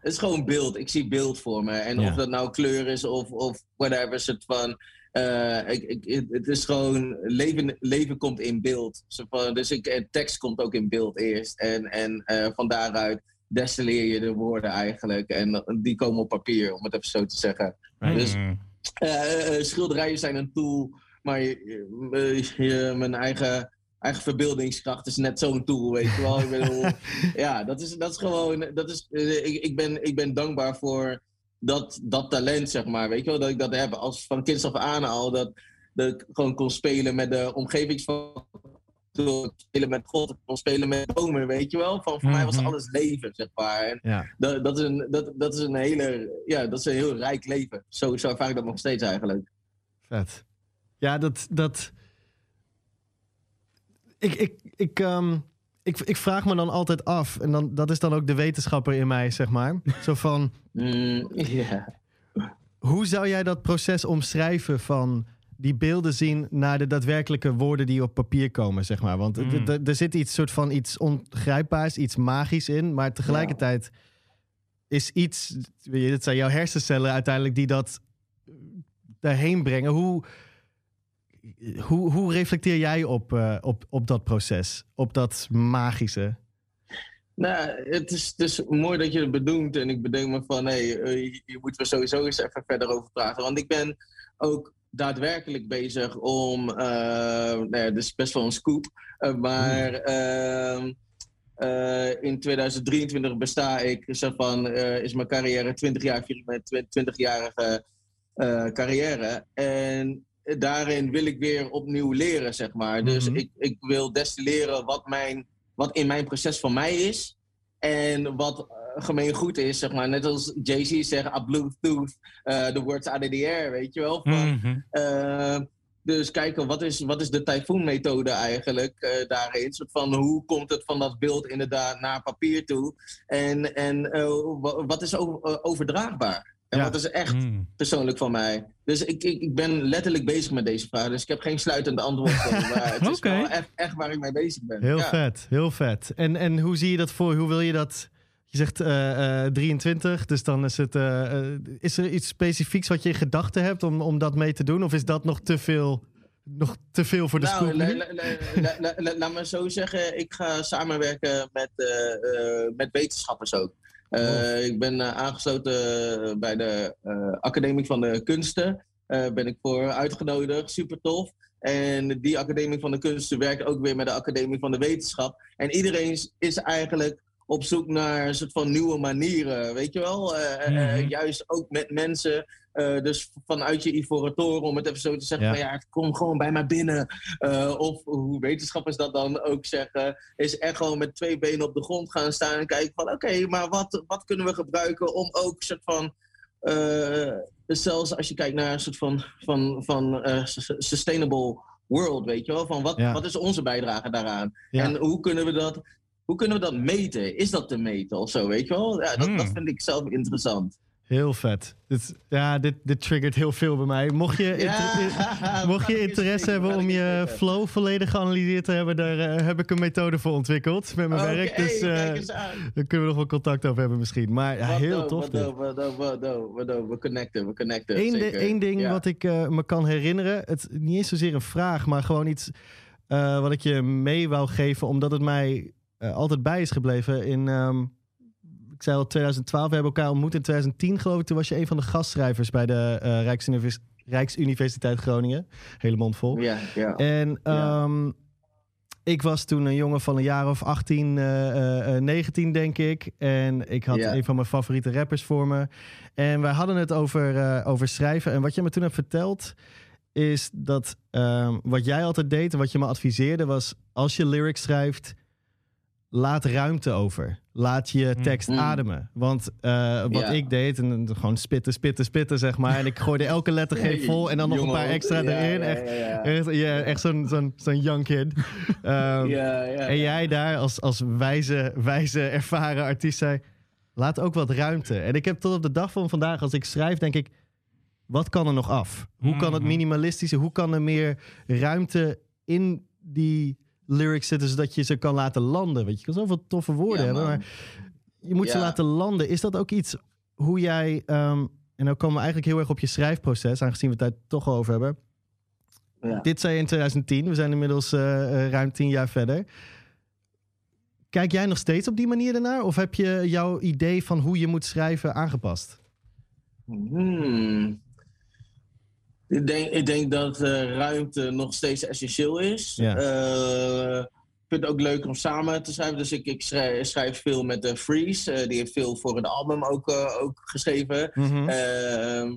Speaker 4: Het is gewoon beeld. Ik zie beeld voor me. En
Speaker 3: Ja.
Speaker 4: of dat nou kleur is of, of whatever. Soort van, eh, ik, ik, het is gewoon, leven, leven komt in beeld. Dus ik, eh, tekst komt ook in beeld eerst. En, en eh, van daaruit destilleer je de woorden eigenlijk. En die komen op papier, om het even zo te zeggen. Dus
Speaker 2: Mm.
Speaker 4: Eh, eh, schilderijen zijn een tool, maar je, mijn eigen, eigen verbeeldingskracht is net zo'n tool, weet je wel. Ik bedoel, ja, dat is, dat is gewoon, dat is, ik, ik, ben, ik ben dankbaar voor dat, dat talent, zeg maar, weet je wel, dat ik dat heb. Als van kinds af aan al, dat, dat ik gewoon kon spelen met de omgevingsfactoren, spelen met God, kon spelen met bomen, weet je wel. Van, voor mij was
Speaker 2: Mhm.
Speaker 4: alles leven, zeg maar. En
Speaker 3: Ja.
Speaker 4: dat, dat, is een, dat, dat is een hele, ja, dat is een heel rijk leven. Zo, zo ervaar ik dat nog steeds eigenlijk.
Speaker 3: Vet. Ja, dat. dat... Ik, ik, ik, ehm, ik, ik vraag me dan altijd af, en dan, dat is dan ook de wetenschapper in mij, zeg maar. Zo van,
Speaker 4: Mm,
Speaker 3: hoe zou jij dat proces omschrijven van die beelden zien naar de daadwerkelijke woorden die op papier komen, zeg maar? Want
Speaker 2: Mm.
Speaker 3: er zit iets soort van iets ongrijpbaars, iets magisch in, maar tegelijkertijd is iets, weet je, het zijn jouw hersencellen uiteindelijk die dat daarheen brengen. Hoe, hoe, hoe reflecteer jij op, eh, op, op dat proces, op dat magische?
Speaker 4: Nou, het is, het is mooi dat je het bedoelt. En ik bedenk me van, hé, hey, eh, hier moeten we sowieso eens even verder over praten. Want ik ben ook daadwerkelijk bezig om, eh nou ja, dit is best wel een scoop, eh, maar ehm, eh, in 2023 besta ik, zeg van, is mijn carrière 20 jaar, vier ik mijn 20-jarige eh, carrière. En daarin wil ik weer opnieuw leren, zeg maar. Dus
Speaker 3: Mhm.
Speaker 4: ik, ik wil destilleren wat, mijn, wat in mijn proces van mij is. En wat eh, gemeen goed is, zeg maar. Net als Jay-Z zegt, a Bluetooth, eh the words out of the air, weet je wel. Van,
Speaker 2: Mhm.
Speaker 4: eh, Dus kijken, wat is, wat is de tyfoon-methode eigenlijk uh, daarin? Soort van, hoe komt het van dat beeld inderdaad naar papier toe? En, en uh, wat is over, overdraagbaar? En ja. wat is echt mm. persoonlijk van mij? Dus ik, ik, ik ben letterlijk bezig met deze vraag. Dus ik heb geen sluitende antwoord. maar het is okay. wel echt, echt waar ik mee bezig ben.
Speaker 3: Heel
Speaker 4: ja.
Speaker 3: vet, heel vet. En, en hoe zie je dat voor? Hoe wil je dat... Je zegt uh, uh, 23, dus dan is het. Uh, is er iets specifieks wat je in gedachten hebt om, om dat mee te doen? Of is dat nog te veel, nog te veel voor de
Speaker 4: nou? Laat me zo zeggen, ik ga samenwerken met, met wetenschappers ook. Uh, ik ben uh, aangesloten bij de uh, Academie van de Kunsten. ben ik voor uitgenodigd, super tof. En die Academie van de Kunsten werkt ook weer met de Academie van de Wetenschap. En iedereen is eigenlijk op zoek naar een soort van nieuwe manieren, weet je wel? Mm -hmm. juist ook met mensen uh, dus vanuit je ivoren toren, om het even zo te zeggen, ja. van ja, kom gewoon bij mij binnen. Uh, of hoe wetenschappers dat dan ook zeggen, is echt gewoon met twee benen op de grond gaan staan en kijken van oké, okay, maar wat, wat kunnen we gebruiken om ook een soort van, uh, zelfs als je kijkt naar een soort van, van, van sustainable world, weet je wel, van wat, ja. wat is onze bijdrage daaraan? Ja. En hoe kunnen we dat... Hoe kunnen we dat meten? Is dat te meten of zo, weet je wel? Ja, dat, mm. dat vind ik zelf interessant.
Speaker 3: Heel vet. Dit, ja, dit, dit triggert heel veel bij mij. Mocht je,
Speaker 4: ja,
Speaker 3: mocht je interesse hebben om je flow volledig geanalyseerd te hebben, daar uh, heb ik een methode voor ontwikkeld met mijn
Speaker 4: okay,
Speaker 3: werk. Dus uh, daar kunnen we nog wel contact over hebben misschien. Maar ja, heel tof.
Speaker 4: We connecten, we connecten.
Speaker 3: Eén, de, één ding ja. wat ik uh, me kan herinneren, het niet eens zozeer een vraag, maar gewoon iets wat ik je mee wou geven, omdat het mij altijd bij is gebleven in... Um, ik zei al 2012, we hebben elkaar ontmoet in 2010 geloof ik. Toen was je een van de gastschrijvers bij de uh, Rijksunivers Rijksuniversiteit Groningen. Hele mond vol.
Speaker 4: Ja, ja.
Speaker 3: En. Um, ik was toen een jongen van een jaar of 18, uh, uh, 19 denk ik. En ik had een van mijn favoriete rappers voor me. En wij hadden het over, eh, over schrijven. En wat je me toen hebt verteld is dat um, wat jij altijd deed en wat je me adviseerde was... als je lyrics schrijft, laat ruimte over. Laat je tekst
Speaker 4: Mm.
Speaker 3: ademen. Want uh, wat
Speaker 4: Ja.
Speaker 3: ik deed, en gewoon spitten, spitten, spitten, zeg maar. En ik gooide elke lettergreep vol en dan nog een paar extra
Speaker 4: ja,
Speaker 3: erin.
Speaker 4: ja,
Speaker 3: Echt,
Speaker 4: ja, ja.
Speaker 3: echt, ja, echt zo'n zo'n zo'n young kid. Ehm,
Speaker 4: Ja, ja,
Speaker 3: En jij daar als, als wijze, wijze, ervaren artiest zei... laat ook wat ruimte. En ik heb tot op de dag van vandaag, als ik schrijf, denk ik... wat kan er nog af? Hoe kan het
Speaker 2: Mhm.
Speaker 3: minimalistische, hoe kan er meer ruimte in die lyrics zitten... zodat je ze kan laten landen? Weet je, je kan zoveel toffe woorden
Speaker 4: Ja,
Speaker 3: hebben, maar je moet ze laten landen. Is dat ook iets hoe jij... ehm, en dan komen we eigenlijk heel erg op je schrijfproces... aangezien we het daar toch over hebben...
Speaker 4: Ja.
Speaker 3: Dit zei je in 2010. We zijn inmiddels eh, eh, ruim tien jaar verder. Kijk jij nog steeds op die manier ernaar? Of heb je jouw idee van hoe je moet schrijven aangepast?
Speaker 4: Hmm. Ik denk, ik denk dat eh, ruimte nog steeds essentieel is.
Speaker 3: Ja.
Speaker 4: Eh, ik vind het ook leuk om samen te schrijven. Dus ik, ik schrijf, schrijf veel met de Freeze. Eh, die heeft veel voor het album ook, ook geschreven.
Speaker 3: Mhm.
Speaker 4: Ehm,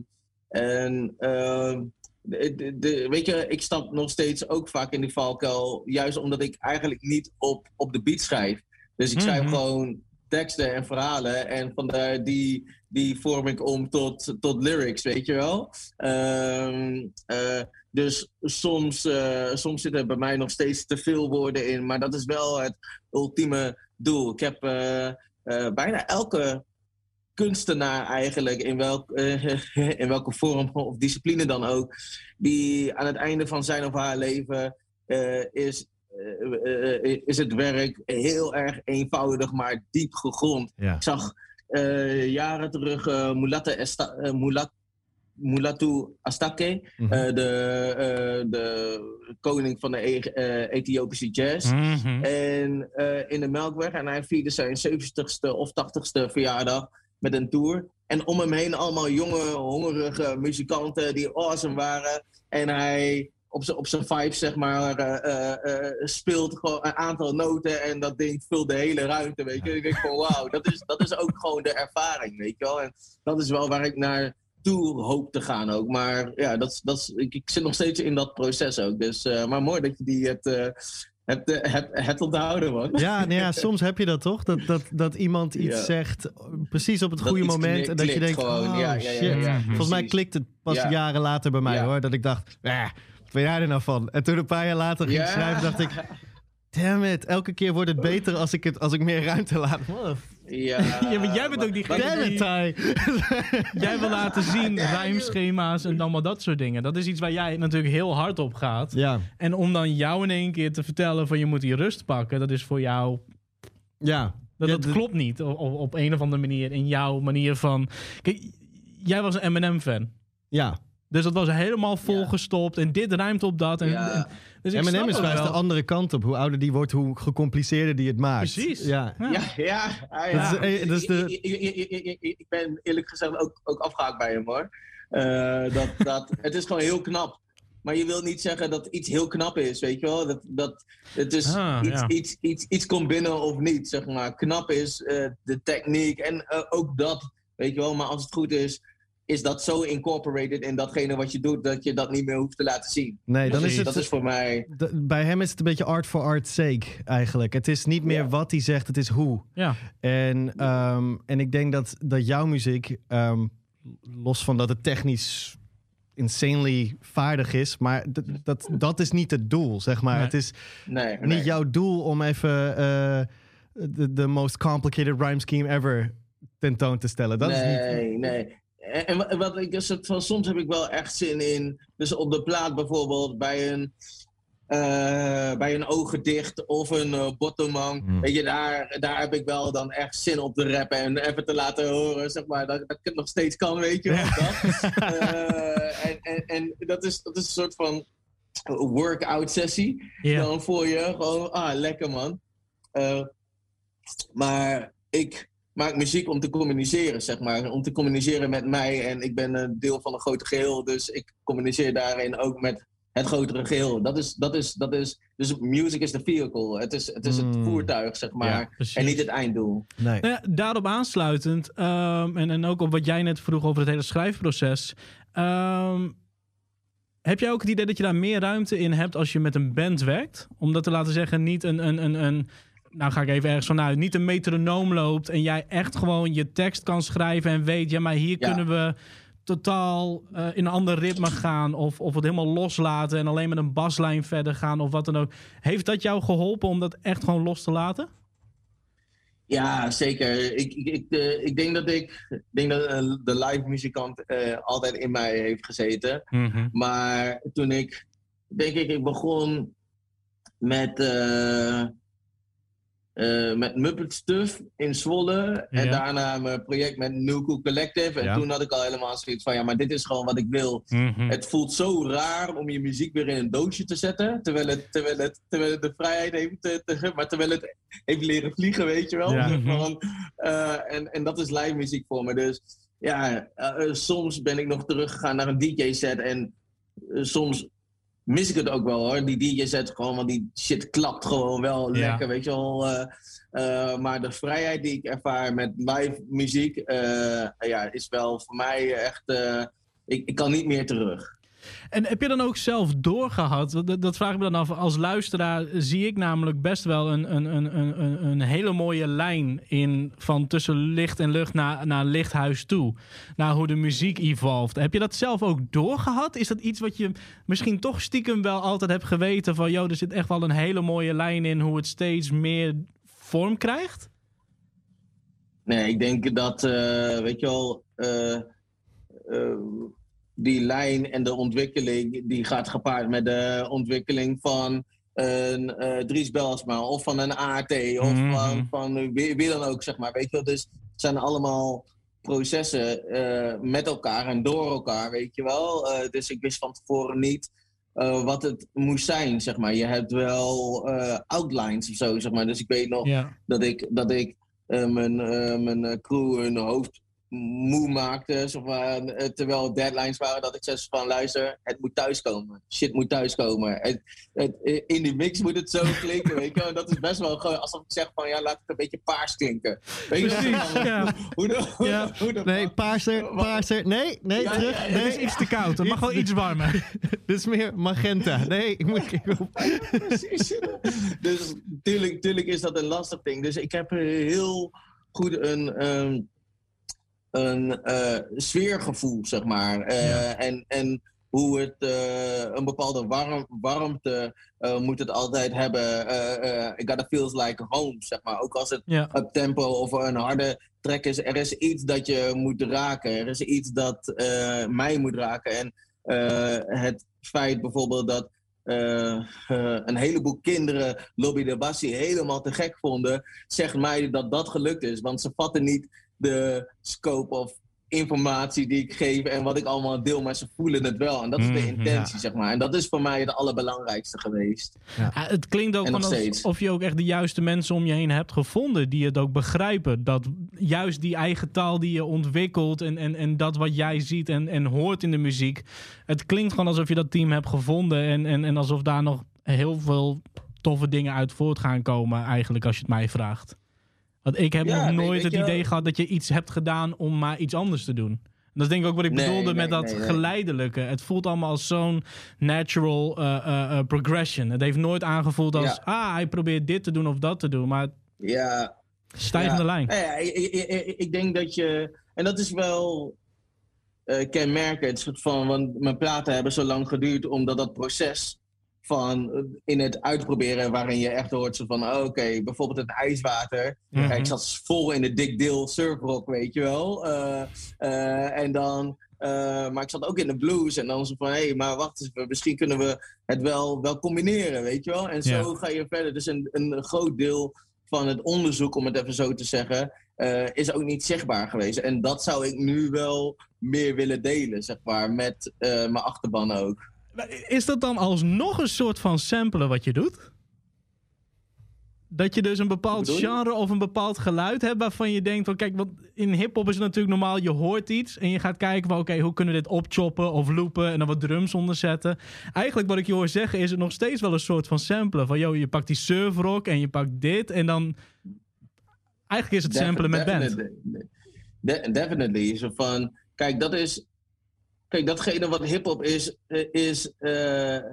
Speaker 4: en ehm, de, de- de- weet je, ik stap nog steeds ook vaak in die valkuil. Juist omdat ik eigenlijk niet op, op de beat schrijf. Dus ik schrijf
Speaker 2: Mhm.
Speaker 4: gewoon teksten en verhalen. En vandaar die, die vorm ik om tot, tot lyrics, weet je wel. Ehm, eh, dus soms, eh, soms zitten er bij mij nog steeds te veel woorden in. Maar dat is wel het ultieme doel. Ik heb eh, bijna elke kunstenaar eigenlijk, in, welk, in welke vorm of discipline dan ook, die aan het einde van zijn of haar leven is, is het werk heel erg eenvoudig, maar diep gegrond.
Speaker 3: Ja.
Speaker 4: Ik zag eh, jaren terug eh Mulata Esta- eh, Mulat- Mulatu Astake,
Speaker 3: Mhm.
Speaker 4: eh, de, eh, de koning van de E- eh, Ethiopische jazz.
Speaker 2: Mhm.
Speaker 4: En eh, in de Melkweg. En hij vierde zijn 70ste of 80ste verjaardag met een tour. En om hem heen allemaal jonge, hongerige muzikanten die awesome waren. En hij op zijn op vibes, zeg maar, eh, eh, eh, speelt gewoon een aantal noten. En dat ding vult de hele ruimte, weet je. Ik denk van, wauw, dat is, dat is ook gewoon de ervaring, weet je wel. En dat is wel waar ik naar toe hoop te gaan ook. Maar ja, dat, dat, ik, ik zit nog steeds in dat proces ook. Dus, maar mooi dat je die het, eh, het, eh, het, het onthouden, man.
Speaker 3: Ja, nou ja, soms heb je dat toch? Dat, dat, dat iemand iets
Speaker 4: Ja.
Speaker 3: zegt precies op het
Speaker 4: Dat
Speaker 3: goede moment.
Speaker 4: klik-
Speaker 3: En dat je denkt,
Speaker 4: gewoon.
Speaker 3: oh
Speaker 4: Ja, ja,
Speaker 3: shit. Volgens mij klikt het pas
Speaker 4: Ja.
Speaker 3: jaren later bij mij hoor. Dat ik dacht, eh, ben jij er nou van? En toen een paar jaar later ging schrijven, dacht ik... Damn it, elke keer wordt het beter als ik, het, als ik meer ruimte laat.
Speaker 4: Ja,
Speaker 2: Ja, maar jij bent ook die
Speaker 3: Damn it, Ty.
Speaker 2: Jij wil laten zien rijmschema's en allemaal dat soort dingen. Dat is iets waar jij natuurlijk heel hard op gaat.
Speaker 3: Ja,
Speaker 2: En om dan jou in één keer te vertellen van je moet die rust pakken, dat is voor jou
Speaker 3: ja.
Speaker 2: Dat,
Speaker 3: Ja,
Speaker 2: dat
Speaker 3: de-
Speaker 2: klopt niet op, op, een of andere manier in jouw manier van. Kijk, jij was een Eminem-fan.
Speaker 3: Ja,
Speaker 2: Dus dat was helemaal volgestopt en dit ruimt op dat. En,
Speaker 4: Ja.
Speaker 2: en- dus ik snap
Speaker 3: is juist de
Speaker 2: wel.
Speaker 3: andere kant op. Hoe ouder die wordt, hoe gecompliceerder die het maakt.
Speaker 2: Precies.
Speaker 3: Ja.
Speaker 2: Ja.
Speaker 4: Ja, ja, ah, ja.
Speaker 3: Dat is- eh, dat is de-
Speaker 4: Ik, ik- ik- ik- ik- ik ben eerlijk gezegd ook, ook afgehaakt bij hem hoor. Eh, dat, dat, het is gewoon heel knap. Maar je wil niet zeggen dat iets heel knap is, weet je wel? Dat, dat, het is
Speaker 2: Ah,
Speaker 4: iets,
Speaker 2: ja.
Speaker 4: iets, iets, iets komt binnen of niet, zeg maar. Knap is eh, de techniek en eh, ook dat, weet je wel. Maar als het goed is, is dat zo incorporated in datgene wat je doet, dat je dat niet meer hoeft te laten zien.
Speaker 3: Nee, dan is het...
Speaker 4: Dat is voor mij...
Speaker 3: bij hem is het een beetje art for art's sake, eigenlijk. Het is niet meer
Speaker 4: Ja.
Speaker 3: wat hij zegt, het is hoe.
Speaker 2: Ja.
Speaker 3: En, ehm, en ik denk dat, dat jouw muziek, ehm, los van dat het technisch insanely vaardig is, maar dat, dat is niet het doel, zeg maar.
Speaker 2: Nee.
Speaker 3: Het is
Speaker 4: Nee,
Speaker 3: niet jouw doel om even eh, de de most complicated rhyme scheme ever tentoon te stellen. Dat is niet...
Speaker 4: nee, nee. En, en wa- wat ik soort van, soms heb ik wel echt zin in. Dus op de plaat bijvoorbeeld bij een, eh, bij een ogen dicht of een uh, bottomang.
Speaker 3: Hmm.
Speaker 4: Weet je, daar, daar heb ik wel dan echt zin op te rappen en even te laten horen, zeg maar, dat, dat ik het nog steeds kan, weet je. Dat. Eh, en, en, en dat is, dat is een soort van workout sessie dan voor je. Gewoon, ah, lekker man. Eh, maar ik maak muziek om te communiceren, zeg maar. Om te communiceren met mij. En ik ben een deel van een groter geheel. Dus ik communiceer daarin ook met het grotere geheel. Dat is, dat is, dat is, dus music is the vehicle. Het is het, is het
Speaker 3: Mm.
Speaker 4: voertuig, zeg maar.
Speaker 3: Ja,
Speaker 4: en niet het einddoel.
Speaker 3: Nee.
Speaker 2: Nou ja, daarop aansluitend, ehm, en, en ook op wat jij net vroeg over het hele schrijfproces. ehm, heb jij ook het idee dat je daar meer ruimte in hebt als je met een band werkt? Om dat te laten zeggen, niet een, een, een, een nou ga ik even ergens vanuit, niet een metronoom loopt en jij echt gewoon je tekst kan schrijven en weet, ja, maar hier
Speaker 4: Ja.
Speaker 2: kunnen we totaal eh, in een ander ritme gaan of, of het helemaal loslaten en alleen met een baslijn verder gaan of wat dan ook. Heeft dat jou geholpen om dat echt gewoon los te laten?
Speaker 4: Ja, zeker. Ik, ik, ik, eh, ik denk dat ik, ik denk dat eh, de live muzikant altijd in mij heeft gezeten. Maar toen ik, denk ik, ik begon met, eh met Muppet Stuff in Zwolle. En
Speaker 2: Ja.
Speaker 4: daarna mijn project met New Cool Collective. En
Speaker 3: Ja.
Speaker 4: toen had ik al helemaal zoiets van, ja, maar dit is gewoon wat ik wil. Het voelt zo raar om je muziek weer in een doosje te zetten. Terwijl het, terwijl het, terwijl het de vrijheid heeft, te, te- maar terwijl het heeft leren vliegen, weet je wel.
Speaker 3: Ja.
Speaker 4: Van, eh, en, en dat is live muziek voor me. Dus ja, eh, soms ben ik nog teruggegaan naar een DJ-set. En soms mis ik het ook wel hoor. Die DJ-set gewoon, want die shit klapt gewoon wel
Speaker 2: Ja.
Speaker 4: lekker, weet je wel. eh, eh, maar de vrijheid die ik ervaar met live muziek, eh, ja, is wel voor mij echt. ik, ik kan niet meer terug.
Speaker 2: En heb je dan ook zelf doorgehad? Dat, dat vraag ik me dan af. Als luisteraar zie ik namelijk best wel een, een, een, een, een- een hele mooie lijn in van tussen licht en lucht naar, naar lichthuis toe. Naar hoe de muziek evolved. Heb je dat zelf ook doorgehad? Is dat iets wat je misschien toch stiekem wel altijd hebt geweten van, joh, er zit echt wel een hele mooie lijn in hoe het steeds meer vorm krijgt?
Speaker 4: Nee, ik denk dat, eh, weet je wel, eh, eh, die lijn en de ontwikkeling, die gaat gepaard met de ontwikkeling van een eh, Dries Belsma of van een AT of
Speaker 2: Mhm.
Speaker 4: van, van wie, wie dan ook, zeg maar. Weet je wel, dus het zijn allemaal processen eh, met elkaar en door elkaar, weet je wel. Eh, dus ik wist van tevoren niet wat het moest zijn, zeg maar. Je hebt wel outlines of zo, zeg maar. Dus ik weet nog
Speaker 2: Ja.
Speaker 4: dat ik, dat ik mijn, mijn crew hun hoofd moe maakte. Zeg maar, eh, terwijl deadlines waren dat ik zei van luister, het moet thuiskomen. Shit moet thuiskomen. Het, het, in die mix moet het zo klinken, weet je wel. En dat is best wel gewoon alsof ik zeg van ja, laat het een beetje paars klinken. Weet je wel?
Speaker 2: Precies, ja.
Speaker 4: Hoe de, hoe de-
Speaker 2: Ja.
Speaker 4: hoe de
Speaker 3: Nee, paarser, paarser. Nee, nee,
Speaker 4: Ja,
Speaker 3: terug.
Speaker 4: ja, ja,
Speaker 2: Het
Speaker 3: Nee,
Speaker 2: is iets te koud. Het mag wel iets warmer.
Speaker 3: dit is meer magenta. Nee, ik moet...
Speaker 4: Precies. dus tuurlijk, tuurlijk is dat een lastig ding. Dus ik heb heel goed een, ehm, een eh, sfeergevoel, zeg maar. Eh,
Speaker 2: Ja.
Speaker 4: En, en hoe het een bepaalde warm, warmte moet het altijd hebben. I gotta feels like home, zeg maar. Ook als het
Speaker 2: Ja.
Speaker 4: up tempo of een harde track is. Er is iets dat je moet raken. Er is iets dat eh, mij moet raken. En eh, het feit bijvoorbeeld dat eh, eh, een heleboel kinderen Lobby de Bassi helemaal te gek vonden, zegt mij dat dat gelukt is. Want ze vatten niet de scope of informatie die ik geef en wat ik allemaal deel, maar ze voelen het wel. En dat is de
Speaker 2: Mhm,
Speaker 4: intentie, zeg maar. En dat is voor mij het allerbelangrijkste geweest.
Speaker 2: Ja, het klinkt ook
Speaker 4: En nog
Speaker 2: van
Speaker 4: steeds.
Speaker 2: alsof je ook echt de juiste mensen om je heen hebt gevonden die het ook begrijpen. Dat juist die eigen taal die je ontwikkelt en, en, en dat wat jij ziet en, en hoort in de muziek. Het klinkt gewoon alsof je dat team hebt gevonden en, en, en alsof daar nog heel veel toffe dingen uit voort gaan komen eigenlijk als je het mij vraagt. Want ik heb
Speaker 4: Ja,
Speaker 2: nog nooit het idee gehad dat je iets hebt gedaan om maar iets anders te doen. Dat is denk ik ook wat ik
Speaker 4: Nee,
Speaker 2: bedoelde
Speaker 4: nee,
Speaker 2: met dat
Speaker 4: nee,
Speaker 2: geleidelijke. Het voelt allemaal als zo'n natural eh, eh, eh, progression. Het heeft nooit aangevoeld als...
Speaker 4: Ja.
Speaker 2: ah, hij probeert dit te doen of dat te doen. Maar
Speaker 4: Ja,
Speaker 2: stijgende
Speaker 4: Ja.
Speaker 2: lijn.
Speaker 4: Nou ja, ik, ik, denk dat je. En dat is wel eh kenmerkend. soort van, want mijn platen hebben zo lang geduurd omdat dat proces van eh, in het uitproberen, waarin je echt hoort zo van, oh, oké, bijvoorbeeld het ijswater.
Speaker 2: Mhm.
Speaker 4: Ik zat vol in de dik deel surfrock, weet je wel. Eh, eh, en dan, maar ik zat ook in de blues en dan zo van, hé, hey, maar wacht eens, misschien kunnen we het wel, wel combineren, weet je wel. En zo ga je verder. Dus een, een groot deel van het onderzoek, om het even zo te zeggen, is ook niet zichtbaar geweest. En dat zou ik nu wel meer willen delen, zeg maar, met mijn achterban ook.
Speaker 2: Is dat dan alsnog een soort van samplen wat je doet? Dat je dus een bepaald genre of een bepaald geluid hebt waarvan je denkt van kijk, want in hip-hop is het natuurlijk normaal, je hoort iets en je gaat kijken van oké, hoe kunnen we dit opchoppen of loopen en dan wat drums onderzetten. Eigenlijk wat ik je hoor zeggen is het nog steeds wel een soort van samplen. Van joh, je pakt die surfrock en je pakt dit en dan. Eigenlijk is het samplen met band.
Speaker 4: Definitely. De- definitely. Zo van, kijk, dat is. Kijk, datgene wat hip-hop is, eh, is. eh, eh,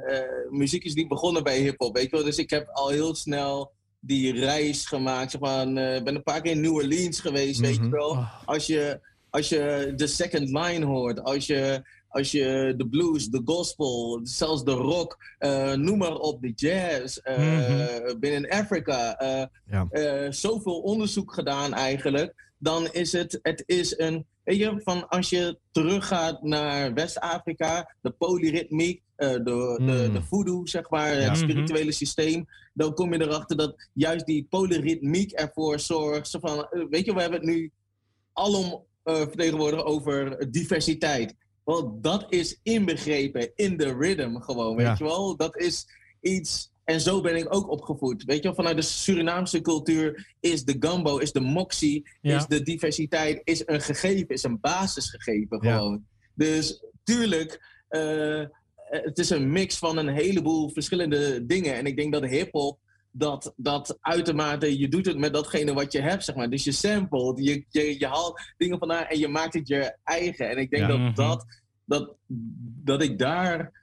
Speaker 4: muziek is niet begonnen bij hip-hop, weet je wel. Dus ik heb al heel snel die reis gemaakt. Zeg maar, ben een paar keer in New Orleans geweest, weet je
Speaker 3: Mhm.
Speaker 4: wel.
Speaker 2: Oh.
Speaker 4: Als je, als je de second line hoort, als je, als je de blues, de gospel, zelfs de rock, noem maar op, de jazz,
Speaker 2: Mhm.
Speaker 4: binnen Afrika.
Speaker 3: Ja.
Speaker 4: zoveel onderzoek gedaan eigenlijk. Dan is het, het is een, weet je, van als je teruggaat naar West-Afrika, de polyritmiek, eh, de, de,
Speaker 3: Mm.
Speaker 4: de voodoo, zeg maar,
Speaker 3: Ja.
Speaker 4: het spirituele systeem, dan kom je erachter dat juist die polyritmiek ervoor zorgt. Zo van, eh, weet je, we hebben het nu alom eh vertegenwoordigd over diversiteit. Wel, dat is inbegrepen in de rhythm gewoon, weet
Speaker 3: Ja.
Speaker 4: je wel? Dat is iets... En zo ben ik ook opgevoed. Weet je wel, vanuit de Surinaamse cultuur is de gumbo, is de moxie,
Speaker 2: Ja.
Speaker 4: is de diversiteit, is een gegeven, is een basisgegeven
Speaker 3: Ja.
Speaker 4: gewoon. Dus tuurlijk, eh, het is een mix van een heleboel verschillende dingen. En ik denk dat hip-hop dat, dat uitermate, je doet het met datgene wat je hebt, zeg maar. Dus je samplet, je, je, je haalt dingen vandaan en je maakt het je eigen. En ik denk
Speaker 3: Ja.
Speaker 4: dat,
Speaker 2: Mhm.
Speaker 4: dat, dat, dat ik daar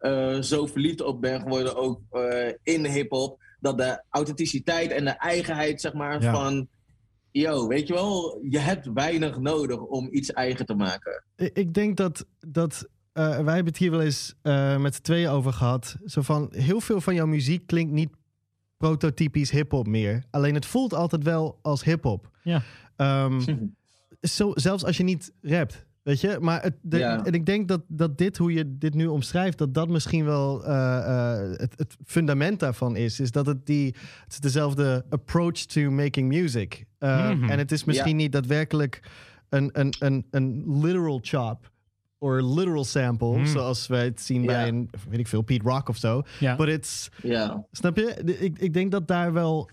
Speaker 4: eh, zo verliefd op ben geworden, ook eh, in hip-hop. Dat de authenticiteit en de eigenheid, zeg maar,
Speaker 3: Ja.
Speaker 4: van. Yo, weet je wel, je hebt weinig nodig om iets eigen te maken.
Speaker 3: Ik ik denk dat, dat eh, wij hebben het hier wel eens eh, met z'n tweeën over gehad. Zo van, heel veel van jouw muziek klinkt niet prototypisch hip-hop meer. Alleen het voelt altijd wel als hip-hop.
Speaker 2: Ja.
Speaker 3: Ehm, zo, zelfs als je niet rapt. Weet je, maar het, de-
Speaker 4: Ja.
Speaker 3: en ik denk dat, dat dit, hoe je dit nu omschrijft, dat dat misschien wel eh, eh, het, het fundament daarvan is. Is dat het die, het is dezelfde approach to making music. Uh,
Speaker 2: Mhm.
Speaker 3: En het is misschien niet daadwerkelijk een, een, een, een literal chop or literal sample,
Speaker 2: Mhm.
Speaker 3: zoals wij het zien bij een, weet ik veel, Pete Rock of zo. But it's,
Speaker 4: Ja.
Speaker 3: Snap je? Ik, ik denk dat daar wel.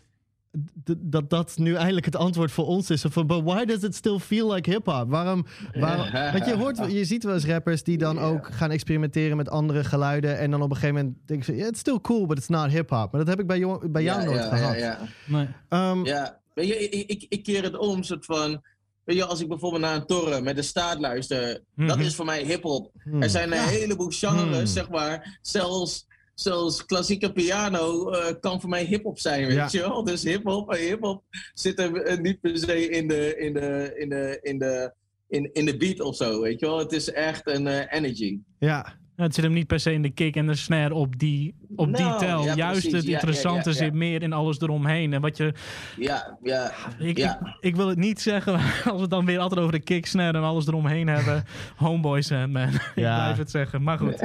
Speaker 3: Dat dat nu eindelijk het antwoord voor ons is. Van, but why does it still feel like hip-hop? Waarom? waarom want je, hoort, je ziet wel eens rappers die dan ook gaan experimenteren met andere geluiden. En dan op een gegeven moment denken ze: yeah, it's still cool, but it's not hip-hop. Maar dat heb ik bij jou, bij jou
Speaker 4: ja,
Speaker 3: nooit
Speaker 4: ja,
Speaker 3: gehad.
Speaker 4: Ja, ja.
Speaker 2: Nee.
Speaker 3: Ehm,
Speaker 4: Ja, weet je, ik, ik, ik keer het om, soort van... Weet je, als ik bijvoorbeeld naar een toren met de staat luister, dat
Speaker 2: Mhm.
Speaker 4: is voor mij hip-hop.
Speaker 3: hmm.
Speaker 4: Er zijn een heleboel genres,
Speaker 3: Hmm.
Speaker 4: zeg maar. Zelfs, zelfs klassieke piano eh, kan voor mij hip-hop zijn, weet
Speaker 3: Ja.
Speaker 4: je wel. Dus hip-hop en hip-hop zit er eh, niet per se in de, in de, in de, in de, in, in de beat of zo, weet je wel. Het is echt een eh, energy.
Speaker 3: Ja.
Speaker 2: Het zit hem niet per se in de kick en de snare op die, op die
Speaker 4: Nou,
Speaker 2: tel.
Speaker 4: ja,
Speaker 2: Juist
Speaker 4: precies.
Speaker 2: het
Speaker 4: Ja, ja,
Speaker 2: interessante
Speaker 4: ja, ja.
Speaker 2: zit meer in alles eromheen. En wat je,
Speaker 4: Ja, ja,
Speaker 2: ik,
Speaker 4: ja.
Speaker 2: ik, ik wil het niet zeggen als we het dan weer altijd over de kick, snare en alles eromheen hebben. Homeboy Sandman. ik
Speaker 3: Ja.
Speaker 2: blijf het zeggen. Maar goed.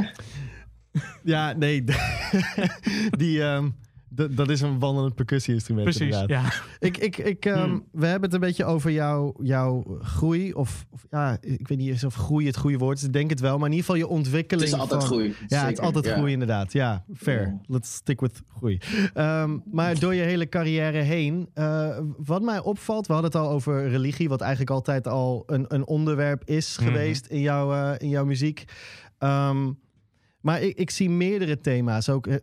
Speaker 3: Ja, nee. die, ehm, d- dat is een wandelend percussie-instrument
Speaker 2: Precies.
Speaker 3: inderdaad.
Speaker 2: Ja.
Speaker 3: Ik, ik, ik, ehm,
Speaker 4: Hmm.
Speaker 3: We hebben het een beetje over jouw, jouw groei. Of, of ja, ik weet niet eens of groei het goede woord is. Ik denk het wel. Maar in ieder geval je
Speaker 4: Het
Speaker 3: ontwikkeling.
Speaker 4: is altijd
Speaker 3: van,
Speaker 4: groei.
Speaker 3: Ja, het is altijd
Speaker 4: ja.
Speaker 3: groei inderdaad. Ja, fair.
Speaker 4: Ja.
Speaker 3: Let's stick with groei. Ehm, maar door je hele carrière heen, eh, wat mij opvalt, we hadden het al over religie, wat eigenlijk altijd al een, een onderwerp is
Speaker 2: Mhm.
Speaker 3: geweest in, jouw, eh, in jouw muziek. Ehm, maar ik, ik zie meerdere thema's ook. eh,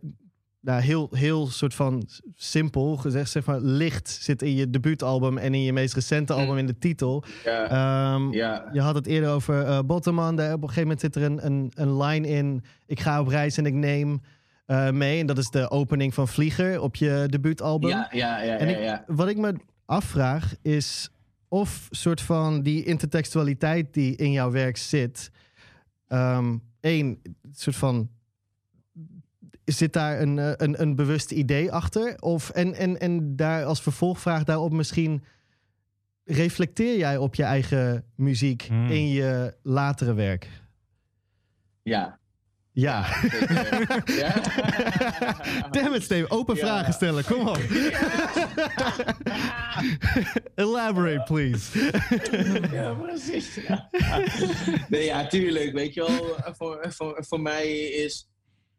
Speaker 3: nou, heel, heel soort van simpel gezegd, zeg maar, licht zit in je debuutalbum en in je meest recente album in de titel.
Speaker 4: Ja,
Speaker 3: Ehm,
Speaker 4: ja.
Speaker 3: je had het eerder over eh Bottomman. Daar op een gegeven moment zit er een, een, een line in. Ik ga op reis en ik neem eh, mee. En dat is de opening van Vlieger op je debuutalbum.
Speaker 4: Ja, ja, ja,
Speaker 3: En ik-
Speaker 4: ja.
Speaker 3: Wat ik me afvraag is of soort van die intertextualiteit die in jouw werk zit. Eén, soort van. Zit daar een, eh, een, een bewust idee achter? Of, en, en, en daar als vervolgvraag daarop misschien. Reflecteer jij op je eigen muziek
Speaker 2: Hmm.
Speaker 3: in je latere werk?
Speaker 4: Ja.
Speaker 3: Ja. Damn it, Steve. Open
Speaker 4: Ja.
Speaker 3: vragen stellen. Kom op. Elaborate, please.
Speaker 4: Ja, precies. Ja. Nee, ja, tuurlijk. Weet je wel, voor, voor, voor mij is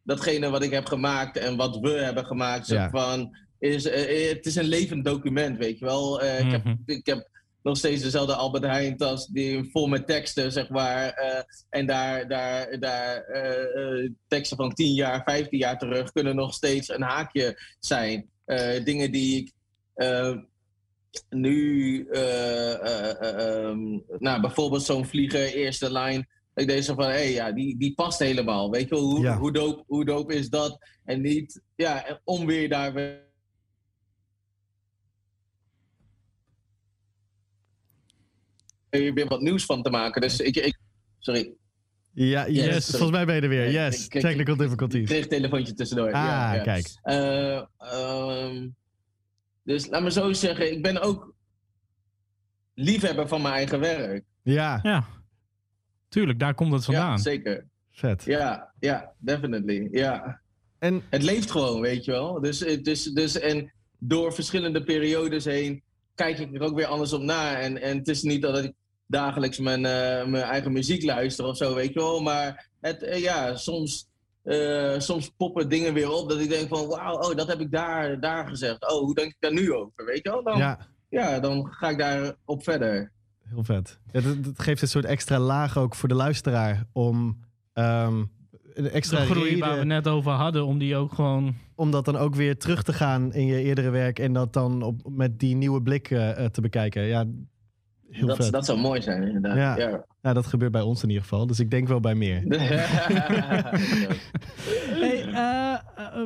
Speaker 4: datgene wat ik heb gemaakt en wat we hebben gemaakt, van, is, eh, het is een levend document, weet je wel. Eh, ik, heb,
Speaker 2: Mhm.
Speaker 4: ik heb nog steeds dezelfde Albert Heijn tas, die vol met teksten, zeg maar. eh, en daar, daar, daar eh, eh, teksten van 10 jaar, 15 jaar terug kunnen nog steeds een haakje zijn. Dingen die ik nu, eh, eh, eh, ehm, nou, bijvoorbeeld zo'n vlieger, eerste lijn. Ik denk zo van, hé, hey, ja, die, die past helemaal. Weet je wel, hoe,
Speaker 3: Ja.
Speaker 4: hoe, dope, hoe dope is dat? En niet, ja, om weer daar weer weer wat nieuws van te maken. Dus ik, ik sorry,
Speaker 3: Ja, yes.
Speaker 4: Yes.
Speaker 3: Volgens mij ben je er weer.
Speaker 4: Ja,
Speaker 3: Yes.
Speaker 4: ik- ik-
Speaker 3: Technical
Speaker 4: ik
Speaker 3: difficulties.
Speaker 4: kreeg een telefoontje tussendoor.
Speaker 3: Ah,
Speaker 4: ja, ja.
Speaker 3: kijk.
Speaker 4: Eh, ehm, dus laat me zo zeggen, ik ben ook liefhebber van mijn eigen werk.
Speaker 3: Ja,
Speaker 2: ja. Tuurlijk, daar komt het
Speaker 4: Ja,
Speaker 2: vandaan.
Speaker 4: zeker.
Speaker 3: vet.
Speaker 4: Ja, ja, definitely. Ja.
Speaker 3: En
Speaker 4: Het leeft gewoon, weet je wel. Dus, dus, dus, en door verschillende periodes heen kijk ik er ook weer anders op na. En, en het is niet dat ik dagelijks mijn, eh, mijn eigen muziek luister of zo, weet je wel. Maar het, eh, ja, soms, eh, soms poppen dingen weer op dat ik denk van... Wauw, oh, dat heb ik daar, daar gezegd. Oh, hoe denk ik daar nu over, weet je wel? Dan, ja.
Speaker 3: ja,
Speaker 4: dan ga ik daar op verder.
Speaker 3: heel vet. Ja, dat, dat geeft een soort extra laag ook voor de luisteraar om ehm, een extra
Speaker 2: de groei waar we net over hadden, om die ook gewoon...
Speaker 3: om dat dan ook weer terug te gaan in je eerdere werk en dat dan op, met die nieuwe blik te bekijken. Ja, heel
Speaker 4: Dat,
Speaker 3: vet.
Speaker 4: dat zou mooi zijn, inderdaad.
Speaker 3: Ja.
Speaker 4: Ja.
Speaker 3: Ja, dat gebeurt bij ons in ieder geval. Dus ik denk wel bij meer.
Speaker 2: Hey, eh, eh,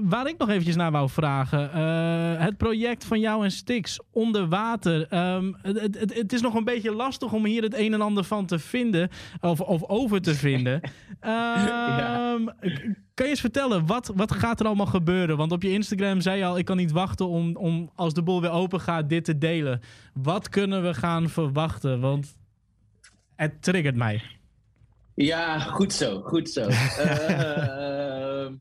Speaker 2: waar ik nog eventjes naar wou vragen. eh, het project van jou en Stix, Onder Water. Ehm, het, het, het is nog een beetje lastig om hier het een en ander van te vinden. Of, of over te vinden. Ehm, Kan je eens vertellen, wat, wat gaat er allemaal gebeuren? Want op je Instagram zei je al, ik kan niet wachten om, om als de boel weer open gaat, dit te delen. Wat kunnen we gaan verwachten? Want het triggert mij.
Speaker 4: Ja, goed zo, goed zo. Eh,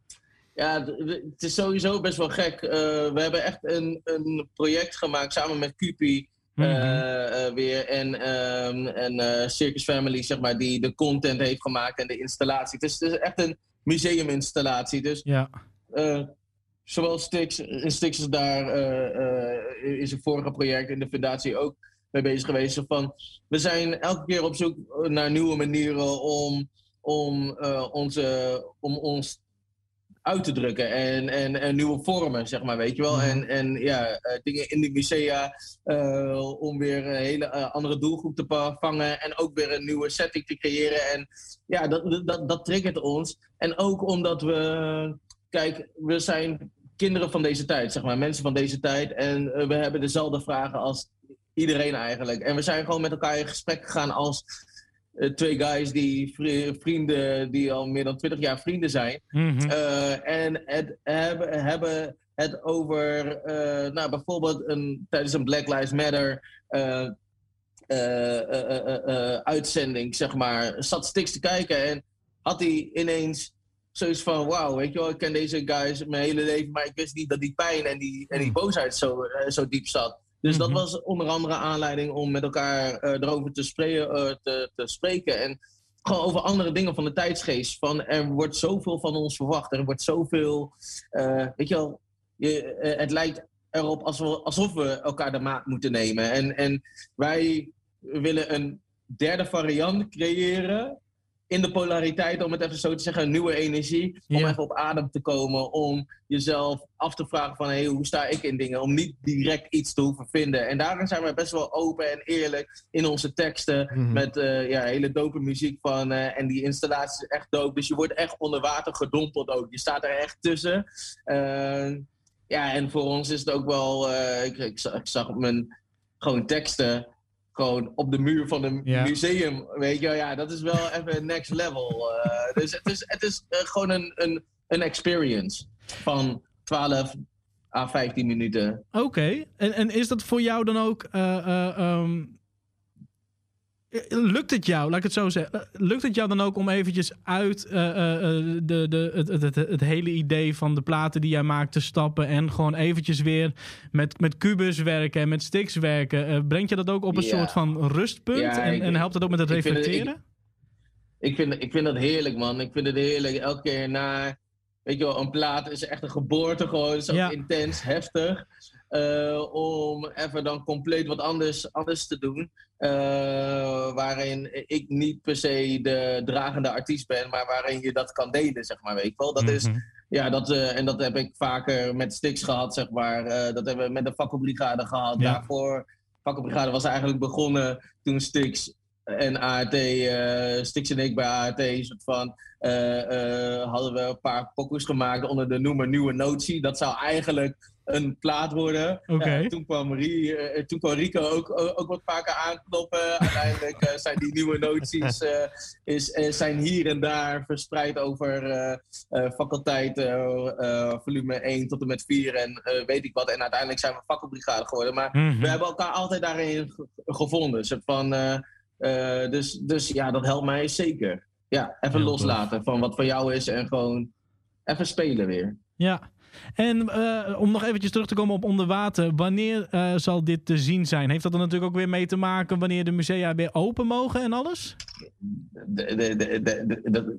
Speaker 4: ja, het is sowieso best wel gek. Eh, we hebben echt een, een project gemaakt samen met Cupi
Speaker 2: Mhm.
Speaker 4: eh, eh, weer en, ehm, en eh, Circus Family, zeg maar, die de content heeft gemaakt en de installatie. Het is, het is echt een museuminstallatie. Dus
Speaker 2: Ja.
Speaker 4: eh, zowel Stix, in Stix is daar eh, is een vorige project in de fundatie ook mee bezig geweest. Van, we zijn elke keer op zoek naar nieuwe manieren om, om, eh, onze, om ons uit te drukken en, en, en nieuwe vormen, zeg maar, weet je wel.
Speaker 3: Mhm.
Speaker 4: En, en ja, eh, dingen in de musea eh, om weer een hele eh, andere doelgroep te vangen en ook weer een nieuwe setting te creëren. En ja, dat, dat, dat triggert ons. En ook omdat we, kijk, we zijn kinderen van deze tijd, zeg maar, mensen van deze tijd. En we hebben dezelfde vragen als iedereen eigenlijk. En we zijn gewoon met elkaar in gesprek gegaan als twee guys die vri- vrienden, die al meer dan 20 jaar vrienden zijn.
Speaker 2: Mhm.
Speaker 4: Eh, en het hebben, hebben het over, eh, nou, bijvoorbeeld een, tijdens een Black Lives Matter eh, eh, eh, eh, eh, uitzending, zeg maar, zat Stix te kijken en had hij ineens zoiets van, wauw, weet je wel, ik ken deze guys mijn hele leven, maar ik wist niet dat die pijn en die, en die boosheid zo, eh, zo diep zat. Dus dat
Speaker 2: Mhm.
Speaker 4: was onder andere aanleiding om met elkaar eh, erover te, spreken, eh, te, te spreken. En gewoon over andere dingen van de tijdsgeest. Van er wordt zoveel van ons verwacht. Er wordt zoveel. eh, weet je wel, je, het lijkt erop alsof we, alsof we elkaar de maat moeten nemen. En, en wij willen een derde variant creëren. In de polariteit, om het even zo te zeggen, een nieuwe energie. Om even op adem te komen. Om jezelf af te vragen van hey, hoe sta ik in dingen? Om niet direct iets te hoeven vinden. En daarin zijn we best wel open en eerlijk in onze teksten.
Speaker 3: Mhm.
Speaker 4: Met eh, ja, hele dope muziek van. eh, en die installatie is echt dope. Dus je wordt echt onder water gedompeld ook. Je staat er echt tussen. Eh, ja, en voor ons is het ook wel. ik, ik, zag, ik zag mijn gewoon teksten. Gewoon op de muur van een museum. Weet je, wel, ja, dat is wel even next level. eh. dus het is, het is eh, gewoon een, een, een experience van 12 à 15 minuten.
Speaker 2: Oké, en, en is dat voor jou dan ook. eh, eh, ehm, eh, lukt het jou, laat ik het zo zeggen. eh, Lukt het jou dan ook om eventjes uit eh, eh, eh, de, de, het, het, het, hele idee van de platen die jij maakt te stappen en gewoon eventjes weer met, met kubus werken en met sticks werken? Eh, brengt je dat ook op een
Speaker 4: Ja.
Speaker 2: soort van rustpunt
Speaker 4: Ja,
Speaker 2: en,
Speaker 4: ik-
Speaker 2: en helpt dat ook met het
Speaker 4: ik vind het- ik-
Speaker 2: reflecteren?
Speaker 4: Ik vind, ik vind dat heerlijk, man. Ik vind het heerlijk. Elke keer na, weet je wel, een plaat is echt een geboorte gewoon. Het is ook
Speaker 2: Ja.
Speaker 4: intens, heftig. Eh, om even dan compleet wat anders, anders te doen. Eh, waarin ik niet per se de dragende artiest ben, maar waarin je dat kan delen, zeg maar. Weet wel. Dat is,
Speaker 2: Mhm.
Speaker 4: ja, dat, eh, en dat heb ik vaker met Stix gehad, zeg maar. Dat hebben we met de Fakkelbrigade gehad.
Speaker 2: Ja.
Speaker 4: Daarvoor, Fakkelbrigade was eigenlijk begonnen toen Stix en ART, eh Stix en ik bij ART, soort van, eh, eh, hadden we een paar pokus gemaakt onder de noemer Nieuwe Notie. Dat zou eigenlijk een plaat worden. Toen, kwam Rie, toen kwam Rico ook, ook, wat vaker aankloppen. Uiteindelijk zijn die nieuwe noties is, zijn hier en daar verspreid over faculteit volume 1 tot en met 4 en weet ik wat. En uiteindelijk zijn we fakkelbrigade geworden. Maar
Speaker 2: Mhm.
Speaker 4: we hebben elkaar altijd daarin ge- gevonden. Soort van, eh, dus, dus ja, dat helpt mij zeker. Ja, even
Speaker 2: Heel
Speaker 4: loslaten van wat voor jou is en gewoon even spelen weer.
Speaker 2: Ja. En eh, om nog eventjes terug te komen op onder water. Wanneer eh, zal dit te zien zijn? Heeft dat er natuurlijk ook weer mee te maken wanneer de musea weer open mogen en alles?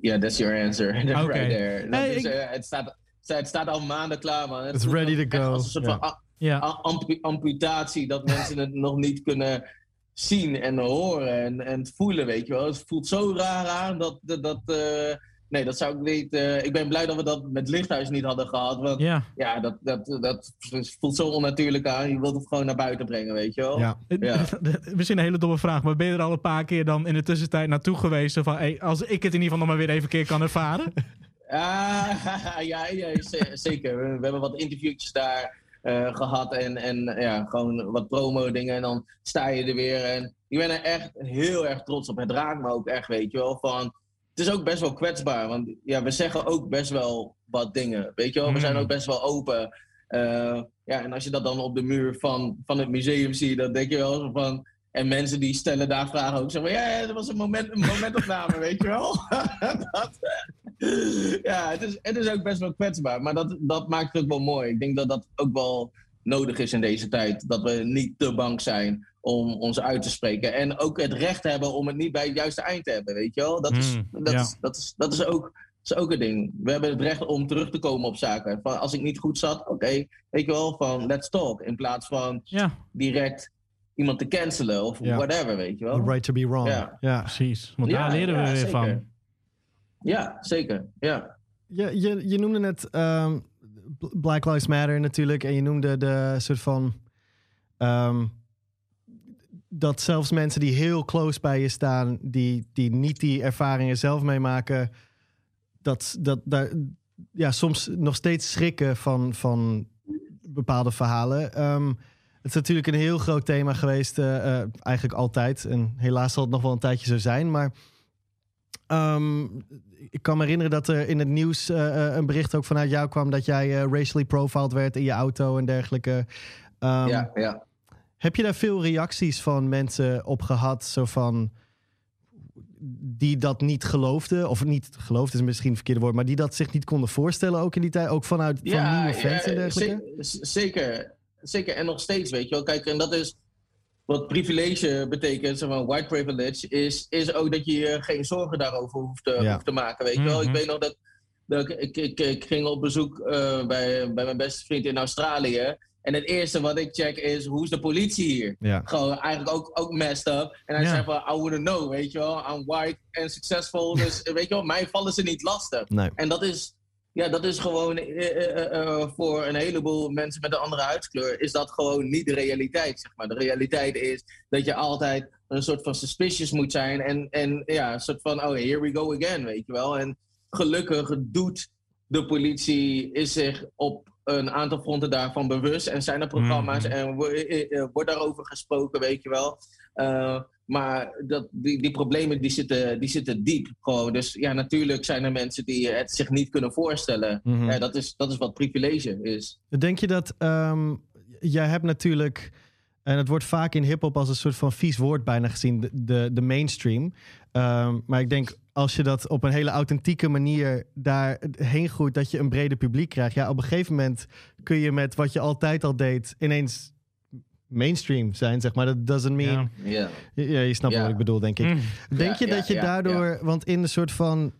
Speaker 4: Ja, that's your answer.
Speaker 2: Oké.
Speaker 4: right there. Dat
Speaker 2: Hey,
Speaker 4: is,
Speaker 2: ik-
Speaker 4: het, staat, het staat al maanden klaar, man. Het
Speaker 3: It's ready to go.
Speaker 4: Als een soort
Speaker 3: Ja.
Speaker 4: van amputatie, dat mensen het nog niet kunnen zien en horen en, en voelen, weet je wel. Het voelt zo raar aan dat... dat, dat eh, nee, dat zou ik niet... eh, ik ben blij dat we dat met Lichthuis niet hadden gehad, want
Speaker 2: Ja.
Speaker 4: ja, dat, dat, dat voelt zo onnatuurlijk aan. Je wilt het gewoon naar buiten brengen, weet je wel.
Speaker 3: Ja.
Speaker 4: Ja.
Speaker 2: Misschien een hele domme vraag, maar ben je er al een paar keer dan in de tussentijd naartoe geweest? Zo Van, hey, als ik het in ieder geval nog maar weer even een keer kan ervaren.
Speaker 4: Ah, ja, ja ze- zeker. We, we hebben wat interviewtjes daar eh, gehad en, en ja, gewoon wat promo dingen. En dan sta je er weer. En ik ben er echt heel erg trots op. Het raakt me ook echt, weet je wel. Van, het is ook best wel kwetsbaar, want ja, we zeggen ook best wel wat dingen. Weet je wel, we zijn
Speaker 2: Mm.
Speaker 4: ook best wel open. Eh, ja, en als je dat dan op de muur van, van het museum ziet, dan denk je wel zo van. En mensen die stellen daar vragen ook zo van, ja, dat was een, moment, een momentopname, weet je wel. dat, ja, het is, het is ook best wel kwetsbaar, maar dat, dat maakt het ook wel mooi. Ik denk dat dat ook wel nodig is in deze tijd. Dat we niet te bang zijn om ons uit te spreken. En ook het recht hebben om het niet bij het juiste eind te hebben, weet je wel. Dat is,
Speaker 2: Mm,
Speaker 4: dat
Speaker 2: ja.
Speaker 4: is, dat is, dat is ook... Dat is ook een ding. We hebben het recht om terug te komen op zaken. Van als ik niet goed zat, oké, weet je wel, van let's talk. In plaats van
Speaker 2: Ja,
Speaker 4: direct iemand te cancelen of
Speaker 3: Ja.
Speaker 4: whatever, weet je wel.
Speaker 3: The right to be wrong.
Speaker 4: Ja.
Speaker 3: Ja.
Speaker 2: precies. Want daar leren we weer
Speaker 4: zeker.
Speaker 2: van.
Speaker 4: Ja, zeker. Ja.
Speaker 3: Je, je, je noemde net Bl- Black Lives Matter natuurlijk. En je noemde de soort van. ehm, dat zelfs mensen die heel close bij je staan, die, die niet die ervaringen zelf meemaken, dat, dat daar ja, soms nog steeds schrikken van, van bepaalde verhalen. Ehm, Het is natuurlijk een heel groot thema geweest, uh, eigenlijk altijd. En helaas zal het nog wel een tijdje zo zijn. Maar um, ik kan me herinneren dat er in het nieuws uh, een bericht ook vanuit jou kwam... dat jij racially profiled werd in je auto en dergelijke.
Speaker 4: Um, ja, ja.
Speaker 3: Heb je daar veel reacties van mensen op gehad? Zo van die dat niet geloofden, of niet geloofden is misschien het verkeerde woord, maar die dat zich niet konden voorstellen ook in die tijd, ook vanuit van nieuwe fans en dergelijke?
Speaker 4: Zeker, zeker. En nog steeds, weet je wel. Kijk, en dat is wat privilege betekent, zeg maar, white privilege, is, is ook dat je je geen zorgen daarover hoeft te, hoeft te maken, weet je wel. Ik mhm. weet nog dat, dat ik, ik, ik, ging op bezoek uh, bij, bij mijn beste vriend in Australië. En het eerste wat ik check is, hoe is de politie hier?
Speaker 3: Ja.
Speaker 4: Gewoon eigenlijk ook, ook messed up. En hij ja. zegt van, I wouldn't know, weet je wel. I'm white and successful, dus weet je wel, mij vallen ze niet lastig.
Speaker 3: Nee.
Speaker 4: En dat is, ja, dat is gewoon uh, uh, voor een heleboel mensen met een andere huidskleur, is dat gewoon niet de realiteit, zeg maar. De realiteit is dat je altijd een soort van suspicious moet zijn en, en ja, een soort van, oh, here we go again, weet je wel. En gelukkig doet de politie is zich op een aantal fronten daarvan bewust. En zijn er programma's mm. en wordt daarover gesproken, weet je wel. Maar dat, die, die problemen die zitten, die zitten diep. Gewoon. Dus ja, natuurlijk zijn er mensen die het zich niet kunnen voorstellen. Mm dat, is, dat is wat privilege is.
Speaker 3: Denk je dat... Um, jij hebt natuurlijk... En het wordt vaak in hip-hop als een soort van vies woord bijna gezien, de, de, de mainstream. Um, maar ik denk als je dat op een hele authentieke manier daarheen groeit, dat je een breder publiek krijgt. Ja, op een gegeven moment kun je met wat je altijd al deed ineens mainstream zijn, zeg maar. Dat doesn't mean...
Speaker 4: Ja,
Speaker 3: ja je snapt wat ik bedoel, denk ik. Mm. Denk je dat je daardoor... Want in de soort van...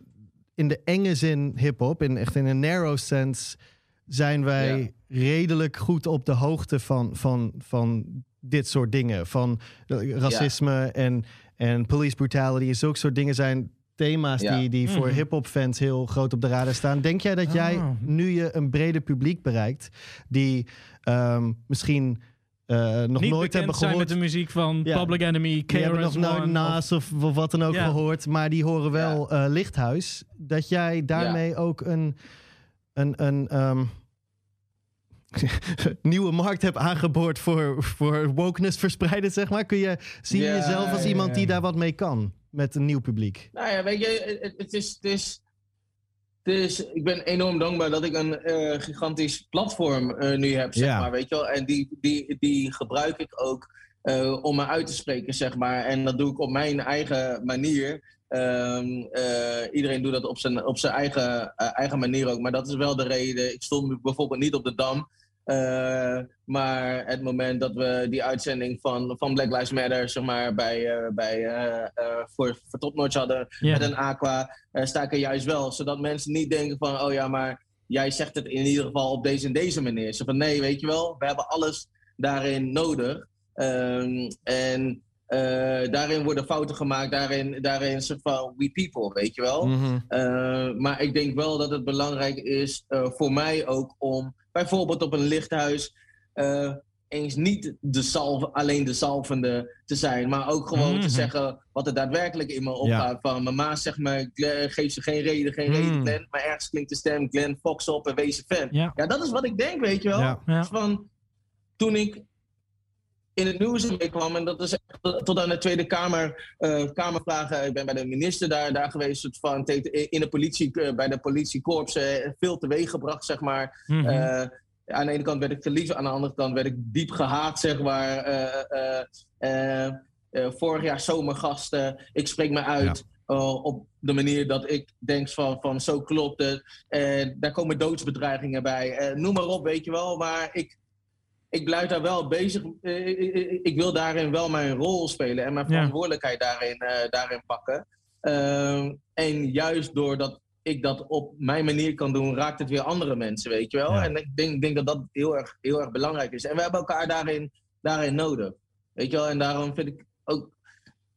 Speaker 3: In de enge zin hip-hop, in, echt in een narrow sense... zijn wij redelijk goed op de hoogte van, van, van dit soort dingen. Van racisme en, en police brutality. Zulke soort dingen zijn thema's die, die voor mm hip-hop fans heel groot op de radar staan. Denk jij dat jij ah. nu je een breder publiek bereikt die um, misschien uh, nog
Speaker 2: Niet
Speaker 3: nooit hebben gehoord.
Speaker 2: met de muziek van Public Enemy, KRS-One.
Speaker 3: Hebben nog nooit naast of, of, wat dan ook ja. gehoord, maar die horen wel ja. uh, Lichthuis. Dat jij daarmee ook een, een, een um, nieuwe markt hebt aangeboord voor, voor wokeness verspreiden, zeg maar. Kun je, zie je jezelf als iemand die daar wat mee kan? met een nieuw publiek?
Speaker 4: Nou ja, weet je, het, het, is, het is. Ik ben enorm dankbaar dat ik een uh, gigantisch platform uh, nu heb, zeg maar, weet je wel. En die, die, die gebruik ik ook uh, om me uit te spreken, zeg maar. En dat doe ik op mijn eigen manier. Um, iedereen doet dat op zijn, op zijn eigen, eigen manier ook. Maar dat is wel de reden. Ik stond bijvoorbeeld niet op de Dam. Uh, maar het moment dat we die uitzending van, van Black Lives Matter zeg maar, bij, uh, bij, uh, voor, voor Topnotch hadden met een aqua, sta ik er juist wel. Zodat mensen niet denken van, oh ja, maar jij zegt het in ieder geval op deze en deze manier. Zo van, nee, weet je wel, we hebben alles daarin nodig. Um, en daarin worden fouten gemaakt, daarin, daarin soort van we people, weet je wel. Mm -hmm. maar ik denk wel dat het belangrijk is voor mij ook om bijvoorbeeld op een lichthuis uh, eens niet de salve, alleen de salvende te zijn, maar ook gewoon te mhm. zeggen wat er daadwerkelijk in me opgaat. Van mama zegt me, geef ze geen reden, geen reden mhm. Glenn, maar ergens klinkt de stem Glenn Fox op en wees een fan. Ja. dat is wat ik denk, weet je wel. Van, toen ik in het nieuws kwam. En dat is echt tot aan de Tweede Kamer, uh, Kamervragen. Ik ben bij de minister daar, daar geweest. Van, in de politie, uh, bij de politiekorps uh, veel teweeg gebracht, zeg maar. Mm -hmm. aan de ene kant werd ik verliefd, aan de andere kant werd ik diep gehaat, zeg maar. vorig jaar zomergasten, ik spreek me uit. op de manier dat ik denk van, van zo klopt het. daar komen doodsbedreigingen bij. noem maar op, weet je wel. Maar ik, ik blijf daar wel bezig. Eh, ik wil daarin wel mijn rol spelen en mijn verantwoordelijkheid daarin, daarin pakken. Uh, en juist doordat ik dat op mijn manier kan doen, raakt het weer andere mensen, weet je wel. En ik denk, denk, dat dat heel erg, heel erg belangrijk is. En we hebben elkaar daarin, daarin nodig. Weet je wel, en daarom vind ik ook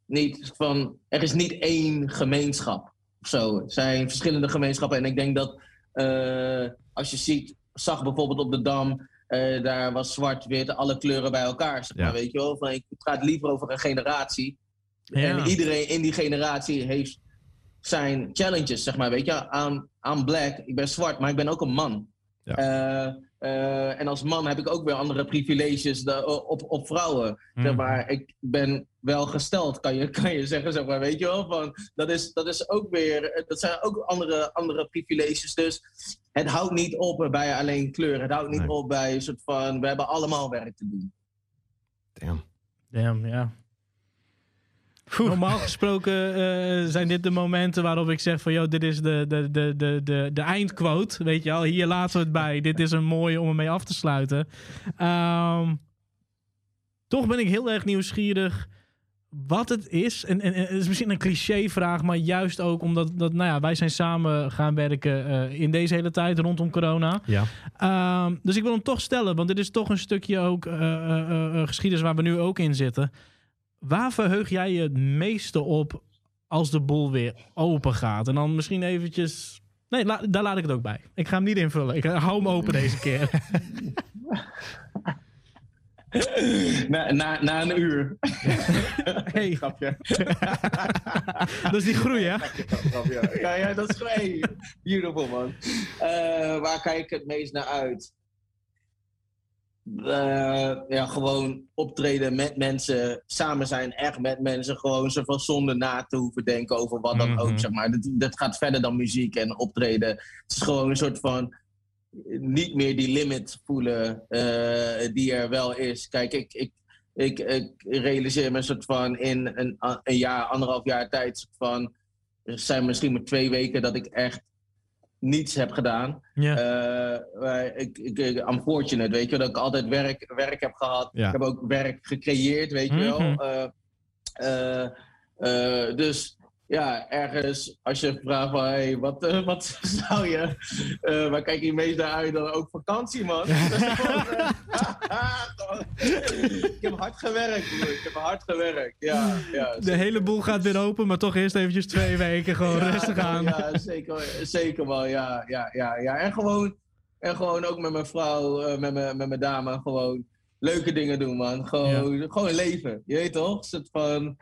Speaker 4: niet van, er is niet één gemeenschap of zo. Het zijn verschillende gemeenschappen. En ik denk dat uh, als je ziet, zag bijvoorbeeld op de Dam, uh, daar was zwart-wit, alle kleuren bij elkaar. Zeg maar, weet je wel? Van, het gaat liever over een generatie. Ja. En iedereen in die generatie heeft zijn challenges, zeg maar. Weet je, I'm, I'm black, ik ben zwart, maar ik ben ook een man. Ja. Uh, Eh, en als man heb ik ook weer andere privileges da- op, op vrouwen. Zeg
Speaker 2: Mhm.
Speaker 4: maar, ik ben wel gesteld, kan je, kan je zeggen, zeg maar, weet je wel? Van, dat, is, dat is ook weer, dat zijn ook andere, andere privileges. Dus het houdt niet op bij alleen kleur. Het houdt niet
Speaker 3: Nee.
Speaker 4: op bij een soort van, we hebben allemaal werk te doen.
Speaker 3: Damn.
Speaker 2: Damn, ja. Normaal gesproken eh, zijn dit de momenten waarop ik zeg van... joh, dit is de, de, de, de, de, de eindquote, weet je wel. Hier laten we het bij. dit is een mooie om ermee af te sluiten. Ehm, toch ben ik heel erg nieuwsgierig wat het is. En, en, en het is misschien een clichévraag, maar juist ook omdat dat, nou ja, wij zijn samen gaan werken eh, in deze hele tijd rondom corona.
Speaker 3: Ja.
Speaker 2: Ehm, dus ik wil hem toch stellen, want dit is toch een stukje ook eh, eh, eh, geschiedenis waar we nu ook in zitten. Waar verheug jij je het meeste op als de boel weer open gaat? En dan misschien eventjes... Nee, la- daar laat ik het ook bij. Ik ga hem niet invullen. Ik hou hem open deze keer.
Speaker 4: na, na, na een uur.
Speaker 2: Hey,
Speaker 4: Grapje.
Speaker 2: dat is die groei, hè?
Speaker 4: Ja, ja, dat is hey, beautiful man. Eh, waar kijk ik het meest naar uit? Eh, ja, gewoon optreden met mensen, samen zijn, echt met mensen, gewoon zo van zonder na te hoeven denken over wat dan
Speaker 2: Mhm.
Speaker 4: ook, zeg maar. Dat, dat gaat verder dan muziek en optreden. Het is gewoon een soort van niet meer die limit voelen eh, die er wel is. Kijk, ik, ik, ik, ik realiseer me een soort van in een, een jaar, anderhalf jaar tijd, van, er zijn misschien maar twee weken dat ik echt niets heb gedaan.
Speaker 2: Ja.
Speaker 4: Eh, ik, ik, ik, I'm fortunate, weet je, dat ik altijd werk, werk heb gehad.
Speaker 3: Ja.
Speaker 4: Ik heb ook werk gecreëerd, weet je wel.
Speaker 2: Mhm.
Speaker 4: Eh, eh, dus ja, ergens als je vraagt van, hey, wat, eh, wat zou je, eh, waar kijk je meest naar uit? Dan ook vakantie, man. Gewoon, ik heb hard gewerkt, broer. Ik heb hard gewerkt, ja. ja
Speaker 2: De hele boel gaat weer open, maar toch eerst eventjes twee weken gewoon
Speaker 4: ja,
Speaker 2: rustig aan.
Speaker 4: Ja, zeker, zeker wel. Ja, ja, ja, ja. En, gewoon, en gewoon ook met mijn vrouw, eh, met, mijn, met mijn dame, gewoon leuke dingen doen, man. Gewoon, gewoon leven. Je weet toch? Soort van,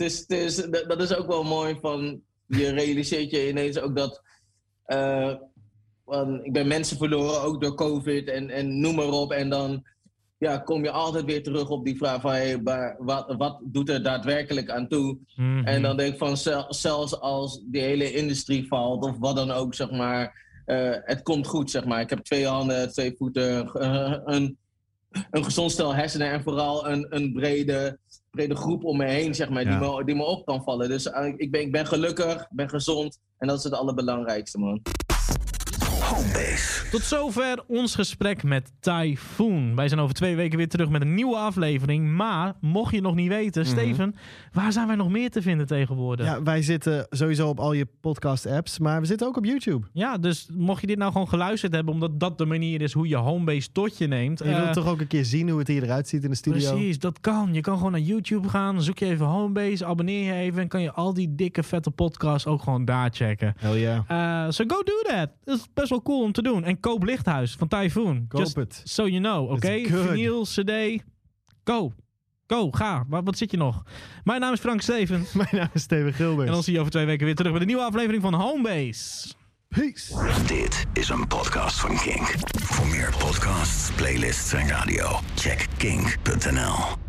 Speaker 4: is, het is, dat, is ook wel mooi van. Je realiseert je ineens ook dat. eh, van, ik ben mensen verloren, ook door COVID en, en noem maar op. En dan ja, kom je altijd weer terug op die vraag van hey, waar- wat, wat doet er daadwerkelijk aan toe?
Speaker 2: Mhm.
Speaker 4: En dan denk ik van zel- zelfs als die hele industrie valt of wat dan ook, zeg maar, eh, het komt goed, zeg maar. Ik heb twee handen, twee voeten, een, een gezond stel hersenen en vooral een, een brede, brede groep om me heen, zeg maar,
Speaker 3: Ja.
Speaker 4: die, me, die me op kan vallen. Dus eh, ik, ben, ik ben gelukkig, ik ben gezond en dat is het allerbelangrijkste, man.
Speaker 1: Homebase.
Speaker 2: Tot zover ons gesprek met Typhoon. Wij zijn over twee weken weer terug met een nieuwe aflevering. Maar mocht je het nog niet weten,
Speaker 3: Mhm.
Speaker 2: Steven, waar zijn wij nog meer te vinden tegenwoordig? Ja.
Speaker 3: Ja, wij zitten sowieso op al je podcast-apps, maar we zitten ook op YouTube.
Speaker 2: dus mocht je dit nou gewoon geluisterd hebben, omdat dat de manier is hoe je homebase tot je neemt.
Speaker 3: En je
Speaker 2: eh,
Speaker 3: wilt toch ook een keer zien hoe het hier eruit ziet in de studio?
Speaker 2: Precies, dat kan. Je kan gewoon naar YouTube gaan, zoek je even homebase, abonneer je even en kan je al die dikke vette podcasts ook gewoon daar checken.
Speaker 3: Hell ja.
Speaker 2: Eh So go do that. Dat is best wel cool om te doen. En koop Lichthuis van Typhoon.
Speaker 3: Koop
Speaker 2: Just
Speaker 3: het.
Speaker 2: so you know, oké?
Speaker 3: Good.
Speaker 2: Vinyl, cd, go. Go, ga. Wat, wat zit je nog? Mijn naam is Frank Steven.
Speaker 3: Mijn naam is Steven Gilbert.
Speaker 2: En dan zie je over twee weken weer terug bij de nieuwe aflevering van Homebase.
Speaker 3: Peace.
Speaker 1: Dit is een podcast van Kink. Voor meer podcasts, playlists en radio, check kink.nl.